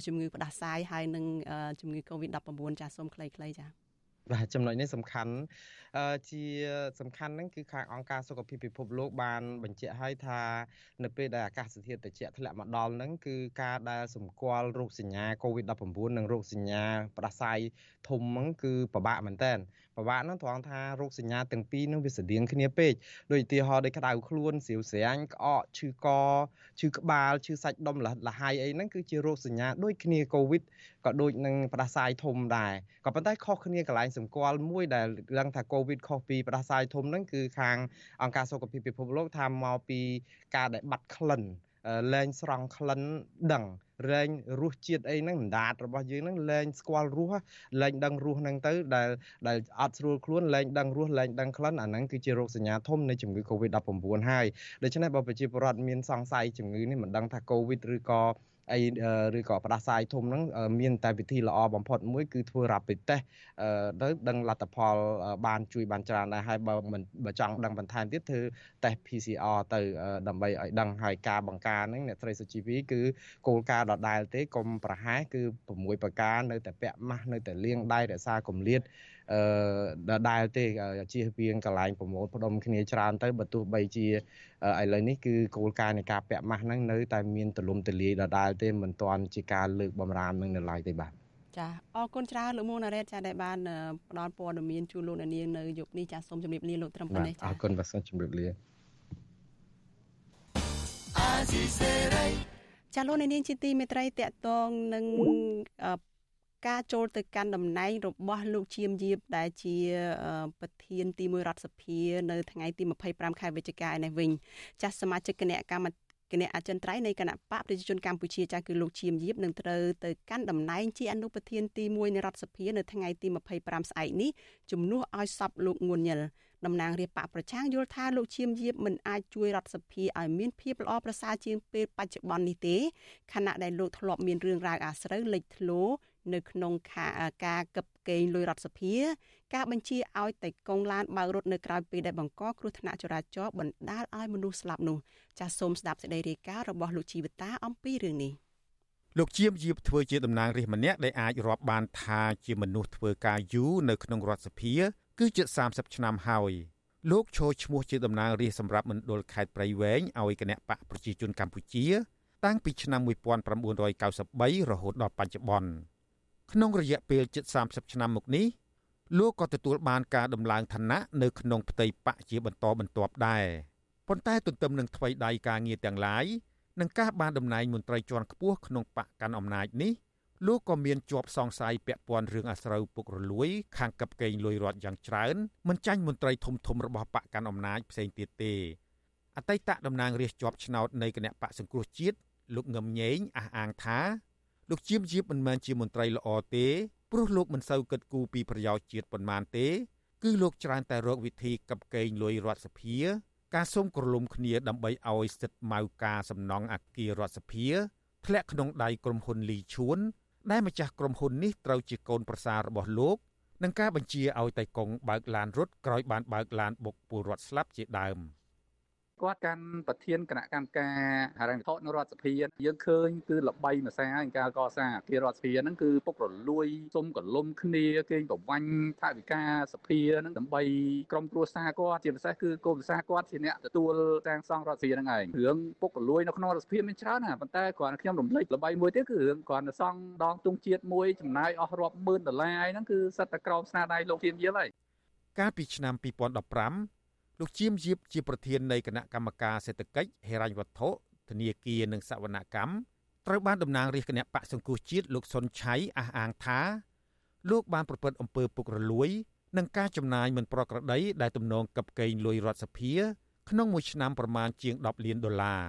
Speaker 4: ជំងឺផ្ដាសាយហើយនឹងជំងឺ Covid-19 ចាសូមខ្លីៗចា
Speaker 21: បាទចំណុចនេះសំខាន់ជាសំខាន់ហ្នឹងគឺខាងអង្គការសុខភាពពិភពលោកបានបញ្ជាក់ឲ្យថានៅពេលដែលអាកាសធាតុត្រជាក់ធ្លាក់មកដល់ហ្នឹងគឺការដែលសម្គាល់រោគសញ្ញា COVID-19 និងរោគសញ្ញាផ្ដាសាយធំហ្នឹងគឺពិបាកមែនតើ ពិបាកហ្នឹងត្រង់ថារោគសញ្ញាទាំងពីរហ្នឹងវាស្រដៀងគ្នាពេកដូចឧទាហរណ៍ដូចក្តៅខ្លួនសៀវស្រាញក្អកឈឺកឈឺក្បាលឈឺសាច់ដុំលហើយអីហ្នឹងគឺជារោគសញ្ញាដូចគ្នា COVID ក៏ដូចនឹងផ្ដាសាយធំដែរក៏ប៉ុន្តែខុសគ្នាកន្លែងសម្គាល់មួយដែលដឹងថា COVID ខុសពីផ្ដាសាយធំហ្នឹងគឺខាងអង្គការសុខភាពពិភពលោកថាមកពីការដែលបាត់ក្លិន លែងស្រង់ក្លិនដឹងលែងរសជាតិអីហ្នឹងមិនដាតរបស់យើងហ្នឹងលែងស្គាល់រសលែងដឹងរសហ្នឹងទៅដែលដែលអត់ស្រួលខ្លួនលែងដឹងរសលែងដឹងក្លិនអាហ្នឹងគឺជារោគសញ្ញាធំនៃជំងឺ Covid-19 ហើយដូច្នេះបើប្រជាពលរដ្ឋមានសង្ស័យជំងឺនេះមិនដឹងថា Covid ឬក៏ អីឬក៏ផ្ដាសាយធំហ្នឹងមានតែវិធីល្អបំផុតមួយគឺធ្វើ rapid test ទៅដឹងលទ្ធផលបានជួយបានច្រើនដែរហើយបើមិនបើចង់ដឹងបន្ថែមទៀតធ្វើ test PCR ទៅដើម្បីឲ្យដឹងហើយការបង្ការហ្នឹងអ្នកស្រីសុជីវីគឺគោលការណ៍ដដែលទេកុំប្រហែសគឺ6ប្រការនៅតែពាក់ម៉ាស់នៅតែលាងដៃរក្សាគម្លាតអឺដដែលទេជៀសវាងកន្លែងប្រមូលផ្ដុំគ្នាច្រើនទៅបើទោះបីជាឥឡូវនេះគឺគោលការណ៍នៃការពាក់ម៉ាស់ហ្នឹងនៅតែមានទលំទលាយដដែលទេមិនទាន់ជាការលើកបំរាមនឹងនៅឡើយទេបាទ
Speaker 4: ចាអរគុណច្រើនលោកមួងណារ៉េតចាដែលបានផ្ដល់ព័ត៌មានជូនលោកអ្នកនាងនៅយប់នេះចាសូមជម្រាបលាលោកត្រឹមប៉ុណ្ណេះ
Speaker 21: ចាអរគុណបាទសូមជម្រាបលា
Speaker 4: ចាលោកអ្នកនាងជាទីមេត្រីតកតងនឹង ការចូលទៅកាន់តំណែងរបស់លោកឈៀមយៀបដែលជាប្រធានទី1រដ្ឋសភានៅថ្ងៃទី25ខែវិច្ឆិកានេះវិញចាស់សមាជិកគណៈកម្មគណៈអចិន្ត្រៃយ៍នៃគណៈបកប្រជាជនកម្ពុជាចាស់គឺលោកឈៀមយៀបនឹងត្រូវទៅកាន់តំណែងជាអនុប្រធានទី1នៃរដ្ឋសភានៅថ្ងៃទី25ស្អែកនេះជំនួសឲ្យសពលោកងួនញិលតំណាងរាជបកប្រឆាំងយល់ថាលោកឈៀមយៀបមិនអាចជួយរដ្ឋសភាឲ្យមានភាពល្អប្រសើរជាងពេលបច្ចុប្បន្ននេះទេខណៈដែលលោកធ្លាប់មានរឿងរ៉ាវអាស្រូវលេចធ្លោ នៅក្នុងការកឹបកេងលុយរដ្ឋសភា ការបញ្ជាឲ្យតែកងឡានបើករត់នៅក្រៅពេលដែលបង្កគ្រោះថ្នាក់ចរាចរណ៍បណ្ដាលឲ្យមនុស្សស្លាប់នោះចាសសូមស្ដាប់សេចក្តីរាយការណ៍របស់លោកជីវតាអំពីរឿងនេះ
Speaker 2: លោកជាមជាបធ្វើជាតំណាងរាស្ត្រម្នាក់ដែលអាចរាប់បានថាជាមនុស្សធ្វើការយូរនៅក្នុងរដ្ឋសភា គឺជិត30ឆ្នាំហើយលោកឈរឈ្មោះជាតំណាងរាស្ត្រសម្រាប់មណ្ឌលខេត្តព្រៃវែងឲ្យគណៈបកប្រជាជនកម្ពុជា តាំងពីឆ្នាំ1993រហូតដល់បច្ចុប្បន្ន ក្នុងរយៈពេលជិត30ឆ្នាំមកនេះលោកក៏ទទួលបានការដំឡើងឋានៈនៅក្នុងផ្ទៃបកជាបន្តបន្ទាប់ដែរប៉ុន្តែទន្ទឹមនឹងថ្មីដៃការងារទាំងឡាយនឹងការបានតំណែងមន្ត្រីជាន់ខ្ពស់ក្នុងបកកាន់អំណាចនេះលោកក៏មានជាប់សង្ស័យពាក់ព័ន្ធរឿងអាស្រូវពុករលួយ ខាងកັບកេងលុយរដ្ឋយ៉ាងច្រើនមិនចាញ់មន្ត្រីធំធំរបស់បកកាន់អំណាចផ្សេងទៀតទេអតីតតំណាងរាស្ត្រជាប់ឆ្នោតនៃគណៈបកសង្គ្រោះជាតិលោកងឹមញែងអះអាងថា លោកជាមជាបមិនមែនជាមន្ត្រីល្អទេព្រោះលោកមិនសូវគិតគូរពីប្រយោជន៍ជាតិប៉ុន្មានទេ គឺលោកច្រើនតែរកវិធីកັບកេងលុយរដ្ឋសភា ការសុំក្រឡុំគ្នាដើម្បីឲ្យសិទ្ធិម៉ៅការសំណង់អគាររដ្ឋសភាធ្លាក់ក្នុងដៃក្រុមហ៊ុនលីឈួន ដែលម្ចាស់ក្រុមហ៊ុននេះត្រូវជាកូនប្រសាររបស់លោកនឹងការបញ្ជាឲ្យតៃកុងបើកឡានរត់ក្រោយបានបើកឡានបុកពលរដ្ឋស្លាប់ជាដើម។
Speaker 22: គាត់កាន់ប្រធានគណៈកម្មការហិរញ្ញវត្ថុនៅរដ្ឋសភាយើងឃើញគឺល្បីម្សាក្នុងការកសាងអគាររដ្ឋសភាហ្នឹងគឺពុករលួយសុំកលុំគ្នាគេងប្រវាញ់ថាវិការសភាហ្នឹងដើម្បីក្រុមគ្រួសារគាត់ជាពិសេសគឺកូនប្រសាគាត់ជាអ្នកទទួលតាំងសង់រដ្ឋសភាហ្នឹងឯងរឿងពុករលួយនៅក្នុងរដ្ឋសភាមានច្រើនណាប៉ុន្តែគ្រាន់តែខ្ញុំរំលេចល្បីមួយទៀតគឺរឿងគ្រាន់តែសង់ដងទង់ជាតិមួយចំណាយអស់រាប់ម៉ឺនដុល្លារហ្នឹងគឺសិតតែក្រោមស្នាដៃលោកធៀមយាលហើយ
Speaker 2: កាលពីឆ្នាំ2015 លោកជាមយៀបជាប្រធាននៃគណៈកម្មការសេដ្ឋកិច្ចហិរញ្ញវត្ថុធនាគារនិងសវនកម្មត្រូវបានតំណាងរាជគណៈបកសង្គ្រោះជាតិលោកសុនឆៃអះអាងថាលោកបានប្រព្រឹត្តអំពើពុករលួយនិងការចំណាយមិនប្រក្រតីដែលទំនងកັບកេងលុយរដ្ឋសភា ក្នុងមួយឆ្នាំប្រមាណជាង10លានដុល្លារ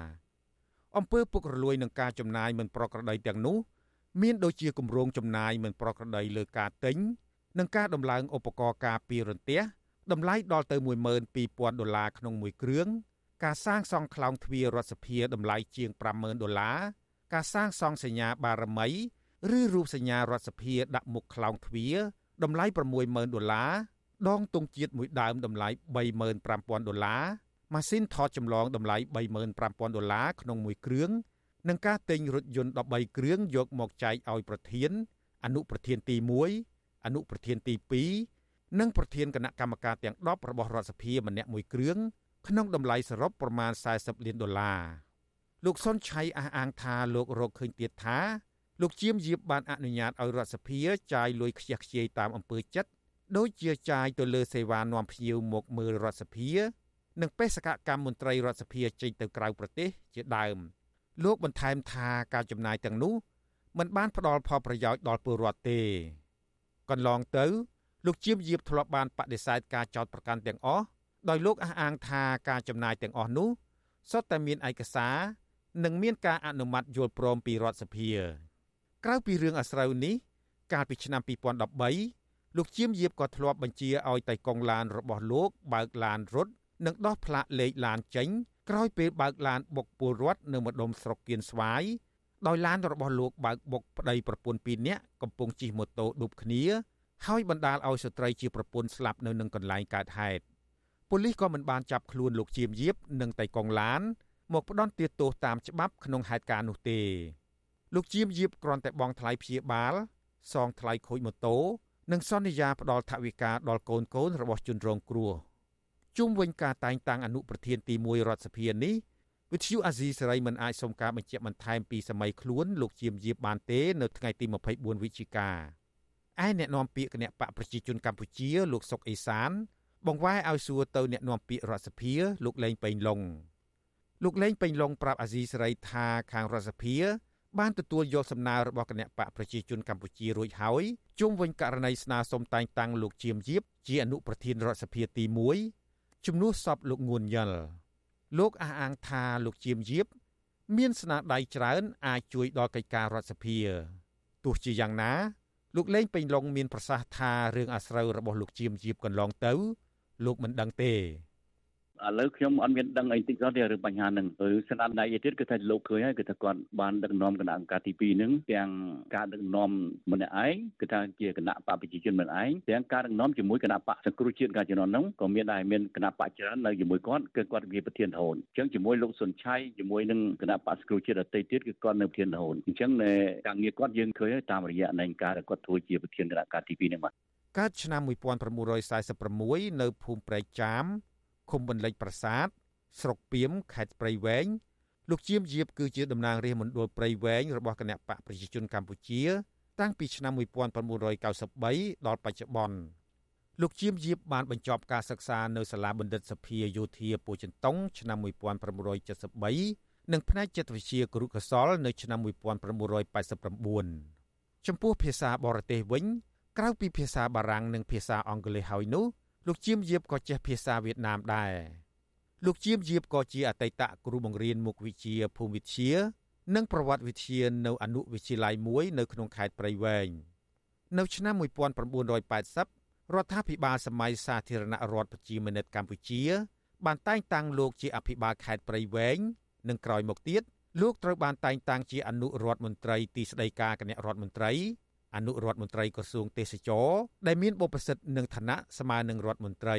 Speaker 2: អំពើពុករលួយនឹងការចំណាយមិនប្រក្រតីទាំងនោះមានដូចជាគម្រោងចំណាយមិនប្រក្រតីលើការទិញនិងការដំឡើងឧបករណ៍ការពាររន្ទះ តម្លៃដល់ទៅ12000ដុល្លារក្នុងមួយគ្រឿងការសាងសង់ខ្លោងទ្វាររដ្ឋសភាតម្លៃជាង50000ដុល្លារការសាងសង់សញ្ញាបារមីឬរូបសញ្ញារដ្ឋសភាដាក់មុខខ្លោងទ្វារតម្លៃ60000ដុល្លារដងទង់ជាតិមួយដើមតម្លៃ35000ដុល្លារម៉ាស៊ីនថតចម្លងតម្លៃ35000ដុល្លារក្នុងមួយគ្រឿងនិងការទិញរថយន្ត13គ្រឿងយកមកចែកឲ្យប្រធាន អនុប្រធានទី1អនុប្រធានទី2 និងប្រធានគណៈកម្មការទាំង10របស់រដ្ឋសភាម្នាក់មួយគ្រឿងក្នុងតម្លៃសរុបប្រមាណ40លានដុល្លារលោកសុនឆៃអះអាងថាលោករកឃើញទៀតថាលោកជាមយាបបានអនុញ្ញាតឲ្យរដ្ឋសភាចាយលុយខ្ជះខ្ជាយតាមអំពើចិត្តដូចជាចាយទៅលើសេវានាំភ្ញៀវមកមើលរដ្ឋសភានិងបេសកកម្មមន្ត្រីរដ្ឋសភាចេញទៅក្រៅប្រទេសជាដើម លោកបន្ថែមថាការចំណាយទាំងនោះមិនបានផ្ដល់ផលប្រយោជន៍ដល់ពលរដ្ឋទេ កន្លងទៅ លោកជាមយាបធ្លាប់បានបដិសេធការចោទប្រកាន់ទាំងអស់ដោយលោកអះអាងថាការចំណាយទាំងអស់នោះសុទ្ធតែមានឯកសារនឹងមានការអនុម័តយល់ព្រមពីរដ្ឋសភាក្រៅពីរឿងអាស្រូវនេះកាលពីឆ្នាំ2013លោកជាមយាបក៏ធ្លាប់បញ្ជាឲ្យតៃកុងឡានរបស់លោកបើកឡានរត់និងដោះផ្លាកលេខឡានចេញក្រោយពេលបើកឡានបុកពលរដ្ឋនៅម្ដុំស្រុកគៀនស្វាយដោយឡានរបស់លោកបើកបុកប្តីប្រពន្ធ2នាក់កំពុងជិះម៉ូតូឌុបគ្នា ហើយបណ្ដាលឲ្យស្ត្រីជាប្រពន្ធស្លាប់នៅនឹងកន្លែងកើតហេតុប៉ូលីសក៏មិនបានចាប់ខ្លួនលោកជាមយាបនិងតៃកុងឡាន មកផ្ដន់ទោសតាមច្បាប់ក្នុងហេតុការណ៍នោះទេ លោកជាមយាបគ្រាន់តែបង់ថ្លៃព្យាបាល សងថ្លៃខូចម៉ូតូនិងសន្យាផ្ដល់ថវិកាដល់កូនកូនរបស់ជនរងគ្រោះជុំវិញការតែងតាំងអនុប្រធានទី1រដ្ឋសភានេះវិទ្យុអាស៊ីសេរីមិនអាចសុំការបញ្ជាក់បន្ថែមពីសម័យខ្លួនលោកជាមយាបបានទេ នៅថ្ងៃទី24វិច្ឆិកា ឯអ្នកនាំពាក្យគណៈបកប្រជាជនកម្ពុជាលោកសុកអេសាន បង្វែរឲ្យសួរទៅអ្នកនាំពាក្យរដ្ឋសភាលោកលេងពេញឡុងលោកលេងពេញឡុងប្រាប់អាស៊ីសេរីថាខាងរដ្ឋសភា បានទទួលយកសំណើរបស់គណៈបកប្រជាជនកម្ពុជារួចហើយជុំវិញករណីស្នើសុំតែងតាំងលោកជាមយៀបជាអនុប្រធានរដ្ឋសភាទី1ជំនួសសពលោកងួនយលលោកអះអាងថាលោកជាមយៀបមានស្នាដៃច្រើន អាចជួយដល់កិច្ចការរដ្ឋសភាទោះជាយ៉ាងណា លោកលេងពេញឡុងមានប្រសាសន៍ថារឿងអាស្រូវរបស់លោកជាមជីបកន្លងទៅ លោកមិនដឹងទេ
Speaker 23: ឥឡូវខ្ញុំអត់មានដឹងអីតិចសោះទេរឿងបញ្ហាហ្នឹងឬស្នាដៃទៀតគឺថាលោកឃើញហើយគឺថាគាត់បានដឹកនាំគណៈអង្គការទី2ហ្នឹងទាំងការដឹកនាំម្នាក់ឯងគឺថាជាគណៈបកប្រជាជនម្នាក់ឯងទាំងការដឹកនាំជាមួយគណៈបកសង្គ្រោះជាតិកាលជំនាន់ហ្នឹងក៏មានដែរមានគណៈបកច្រើននៅជាមួយគាត់គឺគាត់ជាប្រធានរហូតអញ្ចឹងជាមួយលោកសុនឆៃជាមួយនឹងគណៈបកសង្គ្រោះជាតិដទៃទៀតគឺគាត់នៅប្រធានរហូតអញ្ចឹងការងារគាត់យើងឃើញតាមរយៈនៃការគាត់ធ្វើជាប្រធានគណៈការទី2ហ្នឹងបាទ
Speaker 2: កើតឆ្នាំ1946នៅភូមិព្រែកចាម ឃុំបន្លិចប្រាសាទស្រុកពីមខេត្តព្រៃវែងលោកជាមយៀបគឺជាតំណាងរាស្ត្រមណ្ឌលព្រៃវែងរបស់គណៈបកប្រជាជនកម្ពុជា តាំងពីឆ្នាំ1993ដល់បច្ចុប្បន្នលោកជាមយៀបបានបញ្ចប់ការសិក្សានៅសាលាបណ្ឌិតសភាយោធាពោធិចិនតុងឆ្នាំ1973និងផ្នែកចិត្តវិទ្យាគរុកោសលនៅឆ្នាំ1989ចំពោះភាសាបរទេសវិញក្រៅពីភាសាបារាំងនិងភាសាអង់គ្លេសហើយនោះ លោកជាមយៀបក៏ចេះភាសាវៀតណាមដែរលោកជាមយៀបក៏ជាអតីតគ្រូបង្រៀនមុខវិជ្ជាភូមិវិទ្យា និងប្រវត្តិវិទ្យានៅអនុវិទ្យាល័យមួយនៅក្នុងខេត្តព្រៃវែងនៅឆ្នាំ1980រដ្ឋាភិបាលសម័យសាធារណរដ្ឋប្រជាមានិតកម្ពុជា បានតែងតាំងលោកជាអភិបាលខេត្តព្រៃវែងនិងក្រោយមកទៀតលោកត្រូវបានតែងតាំងជាអនុរដ្ឋមន្ត្រីទីស្តីការគណៈរដ្ឋមន្ត្រី អនុរដ្ឋមន្ត្រីក្រសួងទេសចរដែលមានបុព្វសិទ្ធិនិងឋានៈស្មើនឹងរដ្ឋមន្ត្រី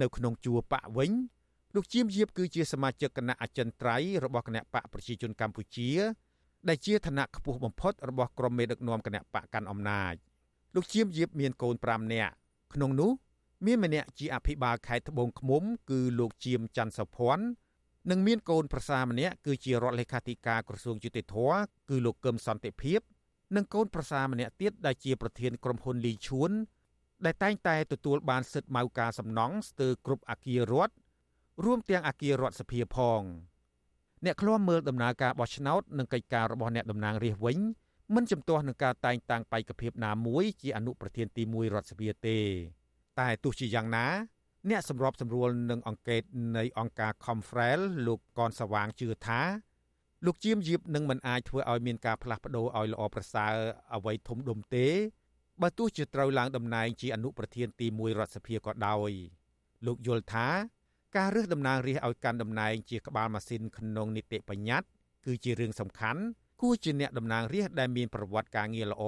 Speaker 2: នៅក្នុងជួរបកវិញលោកជាមយៀបគឺជាសមាជិកគណៈអចិន្ត្រៃយ៍របស់គណៈបកប្រជាជនកម្ពុជា ដែលជាឋានៈខ្ពស់បំផុតរបស់ក្រុមមេដឹកនាំគណៈបកកាន់អំណាចលោកជាមយៀបមានកូន5នាក់ក្នុងនោះមានម្នាក់ជាអភិបាលខេត្តត្បូងឃ្មុំ គឺលោកជាមច័ន្ទសុភ័ណ្ឌនិងមានកូនប្រសាម្នាក់គឺជារដ្ឋលេខាធិការក្រសួងយុតិធធគឺលោកកឹមសន្តិភាព និងកូនប្រសាម្នាក់ទៀតដែលជាប្រធានក្រុមហ៊ុនលីឈួន ដែលតែងតែទទួលបានសិទ្ធិម៉ៅការសំណង់ស្ទើរគ្រប់អគាររដ្ឋរួមទាំងអគាររដ្ឋសភាផងអ្នកឃ្លាំមើលដំណើរការបោះឆ្នោតនិងកិច្ចការរបស់អ្នកតំណាងរាស្ត្រវិញមិនជំទាស់នឹងការតែងតាំងបេក្ខភាពណាមួយជាអនុប្រធានទី1រដ្ឋសភាទេ តែទោះជាយ៉ាងណា អ្នកសម្របសម្រួលនឹងអង្កេតនៃអង្គការ Confrel លោកកនសវាងជឿថា លោកជាមយៀបនឹងមិនអាចធ្វើឲ្យមានការផ្លាស់ប្ដូរឲ្យល្អប្រសើរអ្វីធំដុំទេបើទោះជាត្រូវឡើងតំណែងជាអនុប្រធានទី1រដ្ឋសភាក៏ដោយលោកយល់ថាការរើសតំណាងរាស្ត្រឲ្យកាន់តំណែងជាក្បាលម៉ាស៊ីនក្នុងនីតិបញ្ញត្តិគឺជារឿងសំខាន់គួរជាអ្នកតំណាងរាស្ត្រដែលមានប្រវត្តិការងារល្អ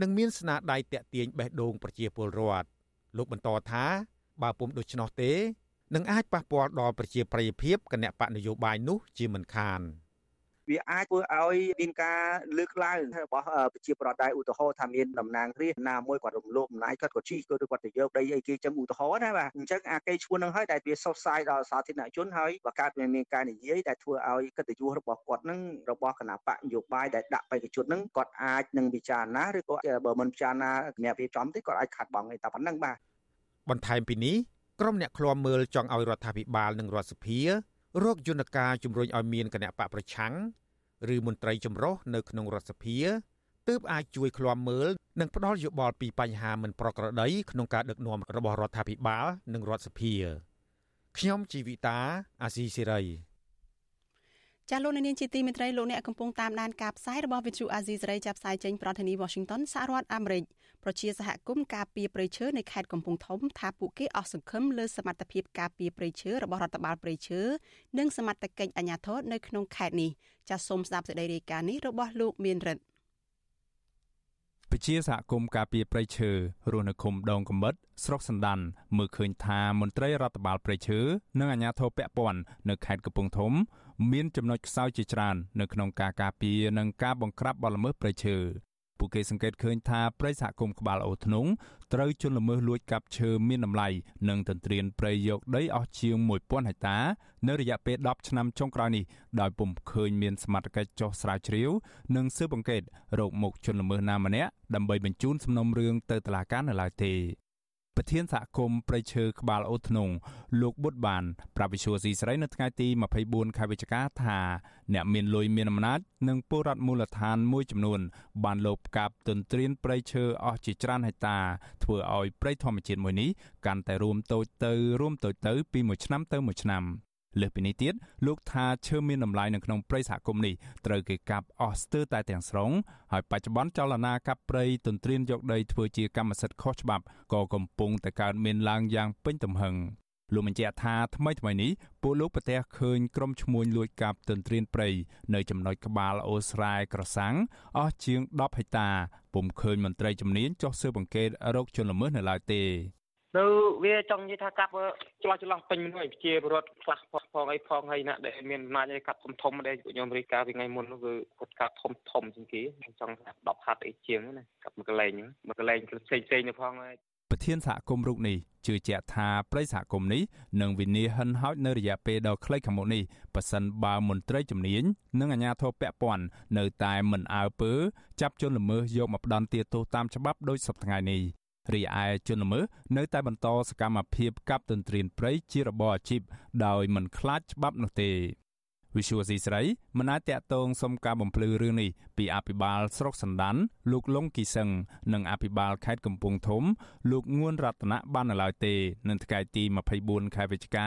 Speaker 2: និងមានស្នាដៃតាក់ទាញបេះដូងប្រជាពលរដ្ឋលោកបន្តថាបើពុំដូច្នោះទេនឹងអាចប៉ះពាល់ដល់ប្រជាប្រិយភាពគណៈបកនយោបាយនោះជាមិនខាន។
Speaker 24: វាអាចធ្វើឲ្យមានការលើកឡើងរបស់ប្រជាប្រដ្ឋដែរឧទាហរណ៍ថាមានតំណាងរាស្ត្រណាមួយគាត់រំលោភអំណាចគាត់ក៏ជីកគាត់គាត់ទៅយកដីអីគេចឹងឧទាហរណ៍ណាបាទអញ្ចឹងអាកេឈួននឹងហើយដែលវាសុសសាយដល់សាធារណជនហើយបើកើតមានការនិយាយដែលធ្វើឲ្យកិត្តិយសរបស់គាត់នឹងរបស់គណៈបកនយោបាយដែលដាក់បេក្ខជននឹងគាត់អាចនឹងពិចារណាឬក៏បើមិនពិចារណាគណៈរៀបចំទេគាត់អាចខាត់បងឯតែប៉ុណ្្នឹងបាទ
Speaker 2: បន្ថែមពីនេះក្រុមអ្នកឃ្លាំមើលចង់ឲ្យរដ្ឋាភិបាលនិងរដ្ឋសភារកយន្តការជំរុញឲ្យមានគណៈបកប្រឆាំង ឬមន្ត្រីចម្រុះនៅក្នុងរដ្ឋសភាទើបអាចជួយឃ្លាំមើលនិងផ្ដល់យោបល់ពីបញ្ហាមិនប្រក្រតីក្នុងការដឹកនាំរបស់រដ្ឋាភិបាលនិងរដ្ឋសភាខ្ញុំជីវិតាអាស៊ីសេរី
Speaker 4: ចាលោកនាងជាទីមេត្រីលោកអ្នកកំពុងតាមដានការផ្សាយរបស់វិទ្យុអាស៊ីសេរីចាប់ផ្សាយចេញប្រធានាធិបតី Washington សហរដ្ឋអាមេរិកប្រជាសហគមន៍ការពារព្រៃឈើនៅខេត្តកំពង់ធំថាពួកគេអស់សង្ឃឹមលើសមត្ថភាពការពារព្រៃឈើរបស់រដ្ឋបាលព្រៃឈើនិងសមត្ថកិច្ចអាជ្ញាធរនៅក្នុងខេត្តនេះចាសសូមស្ដាប់សេចក្តីរាយការណ៍នេះរបស់លោកមានរិទ្ធ
Speaker 25: ពជាសហគមន៍ការពារព្រៃឈើរស់នៅឃុំដងកំបិតស្រុកសណ្ដានមើលឃើញថាមន្ត្រីរដ្ឋបាលព្រៃឈើនិងអាជ្ញាធរពាក់ព័ន្ធនៅខេត្តកំពង់ធំ មានចំណុចខ្សោយជាច្រើននៅក្នុងការការពារនិងការបង្ក្រាបបទល្មើសព្រៃឈើពួកគេសង្កេតឃើញថាព្រៃសហគមន៍ក្បាលអូធ្នងត្រូវជន់ល្មើសលួចកាប់ឈើមានតម្លៃនិងទន្ទ្រានព្រៃយកដីអស់ជាង1000ហិកតានៅរយៈពេល10ឆ្នាំចុងក្រោយនេះដោយពុំឃើញមានសមត្ថកិច្ចចោះស្រាវជ្រាវនិងស៊ើបអង្កេតរោគមុខជន់ល្មើសណាម្នាក់ដើម្បីបញ្ជូនសំណុំរឿងទៅតុលាការនៅឡើយទេ ប្រធានសហគមន៍ព្រៃឈើក្បាលអូធ្នងលោកបុតបានប្រាប់វិសុយស៊ីស្រីនៅថ្ងៃទី24ខែវិច្ឆិកាថាអ្នកមានលុយមានអំណាចនិងពលរដ្ឋមូលដ្ឋានមួយចំនួន បានលបកាប់ទន្ទ្រានព្រៃឈើអស់ជាច្រើនហិកតាធ្វើឲ្យព្រៃធម្មជាតិមួយនេះកាន់តែរួមតូចទៅរួមតូចទៅពីមួយឆ្នាំទៅមួយឆ្នាំ លើសពីនេះទៀតលោកថាឈើមានតម្លៃនៅក្នុងព្រៃសហគមន៍នេះត្រូវគេកាប់អស់ស្ទើរតែទាំងស្រុងហើយបច្ចុប្បន្នចលនាកាប់ព្រៃទន្ទ្រានយកដីធ្វើជាកម្មសិទ្ធិខុសច្បាប់ក៏កំពុងតែកើតមានឡើងយ៉ាងពេញទំហឹងលោកបញ្ជាក់ថាថ្មីថ្មីនេះពួកលោកប្រទះឃើញក្រុមឈ្មួញលួចកាប់ទន្ទ្រានព្រៃនៅចំណុចក្បាលអូស្រែក្រសាំងអស់ជាង10ហិកតាពុំឃើញមន្ត្រីជំនាញចុះស៊ើបអង្កេតរោគជនល្មើសនៅឡើយទេ
Speaker 26: នៅវាចង់និយាយថាកាប់ឆ្លោះឆ្លោះពេញមួយជាពលរដ្ឋខ្លះផងអីផងហើយណាដែលមានអំណាចឲ្យកាប់ធំធំដែលខ្ញុំរៀបការពីថ្ងៃមុននោះគឺគាត់កាប់ធំធំជាងគេចង់ថា10ហាត់អីជាងណាកាប់មួយកន្លែងមួយកន្លែងផ្សេងផ្សេងទៅផងហើយ
Speaker 25: ប្រធានសហគមន៍រូបនេះជឿជាក់ថាប្រិយសហគមន៍នេះនឹងវិនិច្ឆ័យហិនហោចនៅរយៈពេលដ៏ខ្លីខាងមុខនេះប៉ះសិនបើមន្ត្រីជំនាញនិងអាជ្ញាធរពាក់ព័ន្ធនៅតែមិនអើពើចាប់ជនល្មើសយកមកផ្ដន់ទាទោសតាមច្បាប់ដោយសពថ្ងៃនេះ រីឯជនល្មើសនៅតែបន្តសកម្មភាពកាប់ទន្ទ្រានព្រៃជារបរអាជីពដោយមិនខ្លាចច្បាប់នោះទេវិសុវស៊ីស្រីមិនអាចតាក់ទងសុំការបំភ្លឺរឿងនេះពីអភិបាលស្រុកសណ្ដានលោកលងគីសឹងនិងអភិបាលខេត្តកំពង់ធំ លោកងួនរតនៈបាននៅឡើយទេនៅថ្ងៃទី24ខែវិច្ឆិកា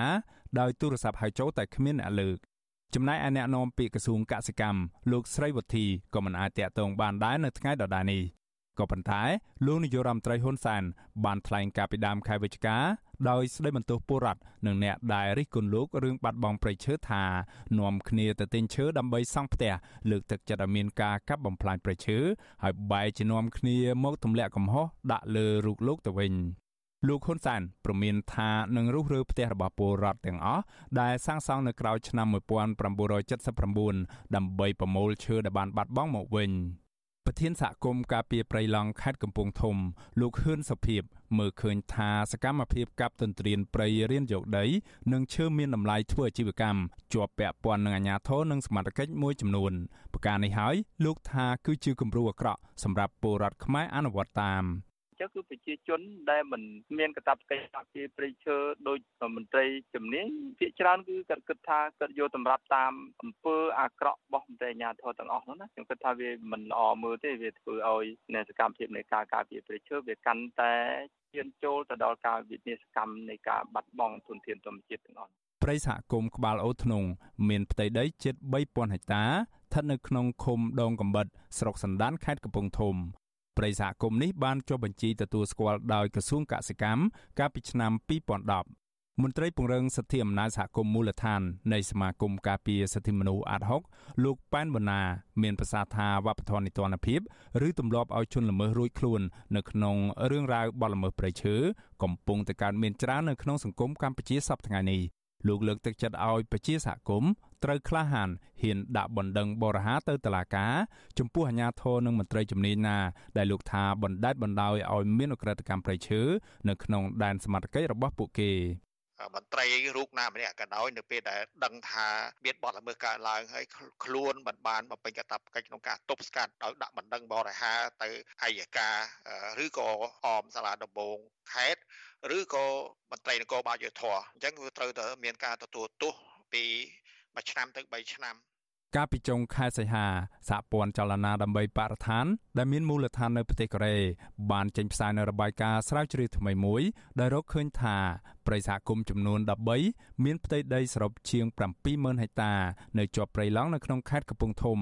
Speaker 25: ដោយទូរស័ព្ទហៅចូលតែគ្មានអ្នកលើកចំណែកឯអ្នកនាំពាក្យក្រសួងកសិកម្មលោកស្រីវុធីក៏មិនអាចតាក់ទងបានដែរនៅថ្ងៃដដែលនេះ ក៏ប៉ុន្តែលោកនាយករដ្ឋមន្ត្រីហ៊ុនសែនបានថ្លែងការពីដើមខែវិច្ឆិកាដោយស្ដីបន្ទោសពលរដ្ឋនិងអ្នកដែលរិះគន់លោករឿងបាត់បង់ព្រៃឈើថានាំគ្នាទៅទិញឈើដើម្បីសង់ផ្ទះលើកទឹកចិត្តឲ្យមានការកាប់បំផ្លាញព្រៃឈើហើយបែរជានាំគ្នាមកទម្លាក់កំហុសដាក់លើរូបលោកទៅវិញលោកហ៊ុនសែនប្រមានថានឹងរុះរើផ្ទះរបស់ពលរដ្ឋទាំងអស់ដែលសាងសង់នៅក្រៅឆ្នាំ1979ដើម្បីប្រមូលឈើដែលបានបាត់បង់មកវិញ។ ប្រធានសហគមន៍ការពារព្រៃឡង់ខេត្តកំពង់ធំ លោកហ៊ឿនសុភិបមើលឃើញថាសកម្មភាពកាប់ទន្ទ្រានព្រៃរៀនយកដី និងឈើមានតម្លៃធ្វើអាជីវកម្មជាប់ពាក់ព័ន្ធនឹងអាជ្ញាធរនិងសមត្ថកិច្ចមួយចំនួនប្រការនេះហើយលោកថាគឺជាគំរូអាក្រក់សម្រាប់ពលរដ្ឋខ្មែរអនុវត្តតាម
Speaker 19: ចឹងគឺប្រជាជនដែលមិនមានកាតព្វកិច្ចការពារព្រៃឈើដោយមន្ត្រីជំនាញភាគច្រើនគឺគាត់គិតថាគាត់យកតម្រាប់តាមអំពើអាក្រក់របស់មន្ត្រីអាជ្ញាធរទាំងអស់នោះណាខ្ញុំគិតថាវាមិនល្អមើលទេវាធ្វើឲ្យនៃសកម្មភាពនៃការការពារព្រៃឈើវាកាន់តែឈានចូលទៅដល់ការវិនិច្ឆ័យកម្មនៃការបាត់បង់ធនធានធម្មជាតិទាំងអស់
Speaker 25: ព្រៃសហគមន៍ក្បាលអូធ្នងមានផ្ទៃដីជិត3000ហិកតាស្ថិតនៅក្នុងឃុំដងកំបិតស្រុកសណ្ដានខេត្តកំពង់ធំ ព្រៃសហគមន៍នេះបានចុះបញ្ជីទទួលស្គាល់ដោយក្រសួងកសិកម្មកាលពីឆ្នាំ2010មន្ត្រីពង្រឹងសិទ្ធិអំណាចសហគមន៍មូលដ្ឋាននៃសមាគមការពារសិទ្ធិមនុស្សអាត់ហុកលោកប៉ែនបូណាមានប្រសាសន៍ថាវប្បធម៌នីតិរដ្ឋភាពឬទម្លាប់ឲ្យជនល្មើសរួចខ្លួននៅក្នុងរឿងរ៉ាវបទល្មើសព្រៃឈើកំពុងតែកើតមានច្រើននៅក្នុងសង្គមកម្ពុជាសប្តាហ៍ថ្ងៃនេះ លោកលើកទឹកចិត្តឲ្យប្រជាសហគមន៍ត្រូវក្លាហានហ៊ានដាក់បណ្ដឹងបរិហាទៅតុលាការចំពោះអាជ្ញាធរនិងមន្ត្រីជំនាញណាដែលលោកថាបណ្ដេតបណ្ដោយឲ្យមានអក្រិតកម្មប្រៃឈើនៅក្នុងដែនសមត្ថកិច្ចរបស់ពួកគេ
Speaker 27: មន្ត្រីរូបណាម្នាក់ក៏ដោយនៅពេលដែលដឹងថាមានបទល្មើសកើតឡើងហើយខ្លួនមិនបានបំពេញកាតព្វកិច្ចក្នុងការទប់ស្កាត់ដោយដាក់បណ្ដឹងបរិហាទៅអัยការឬក៏អមសាលាដំបងខេត្ត ឬក៏មន្ត្រីនគរបាលយុធធអញ្ចឹងគឺត្រូវតែមានការទទួលទោសពី1ឆ្នាំទៅ3ឆ្នាំ
Speaker 25: កាលពីចុងខែសីហាសហព័ន្ធចលនាដើម្បីបរិស្ថាន ដែលមានមូលដ្ឋាននៅប្រទេសកូរ៉េបានចេញផ្សាយនូវរបាយការណ៍ស្រាវជ្រាវថ្មីមួយដែលរកឃើញថាព្រៃសហគមន៍ចំនួន13មានផ្ទៃដីសរុបជាង70000ហិកតា នៅជាប់ព្រៃឡង់នៅក្នុងខេត្តកំពង់ធំ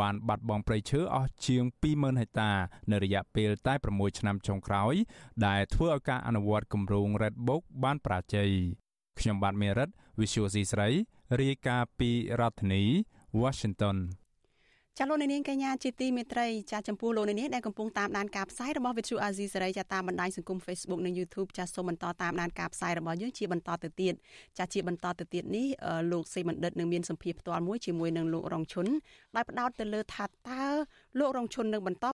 Speaker 25: បានបាត់បង់ព្រៃឈើអស់ជាង20000ហិកតា នៅរយៈពេលតែ6ឆ្នាំចុងក្រោយ ដែលធ្វើឲ្យការអនុវត្តគម្រោង Red Book បានប្រាជ័យខ្ញុំបាទមេរិត Visual C ស្រីរាយការណ៍ពីរដ្ឋធានី Washington
Speaker 4: ចាលោកនាងកញ្ញាជាទីមេត្រីចាចំពោះលោកនាងដែលកំពុងតាមដានការផ្សាយរបស់ Vithu Azizi សេរីចាតាមបណ្ដាញសង្គម Facebook និង YouTube ចាសូមបន្តតាមដានការផ្សាយរបស់យើងជាបន្តទៅទៀតចាជាបន្តទៅទៀតនេះលោកសេបណ្ឌិតនឹងមានសម្ភារផ្ទាល់មួយជាមួយនឹងលោករងឈុនដោយផ្ដោតទៅលើថាតើលោករងឈុននឹងបន្ត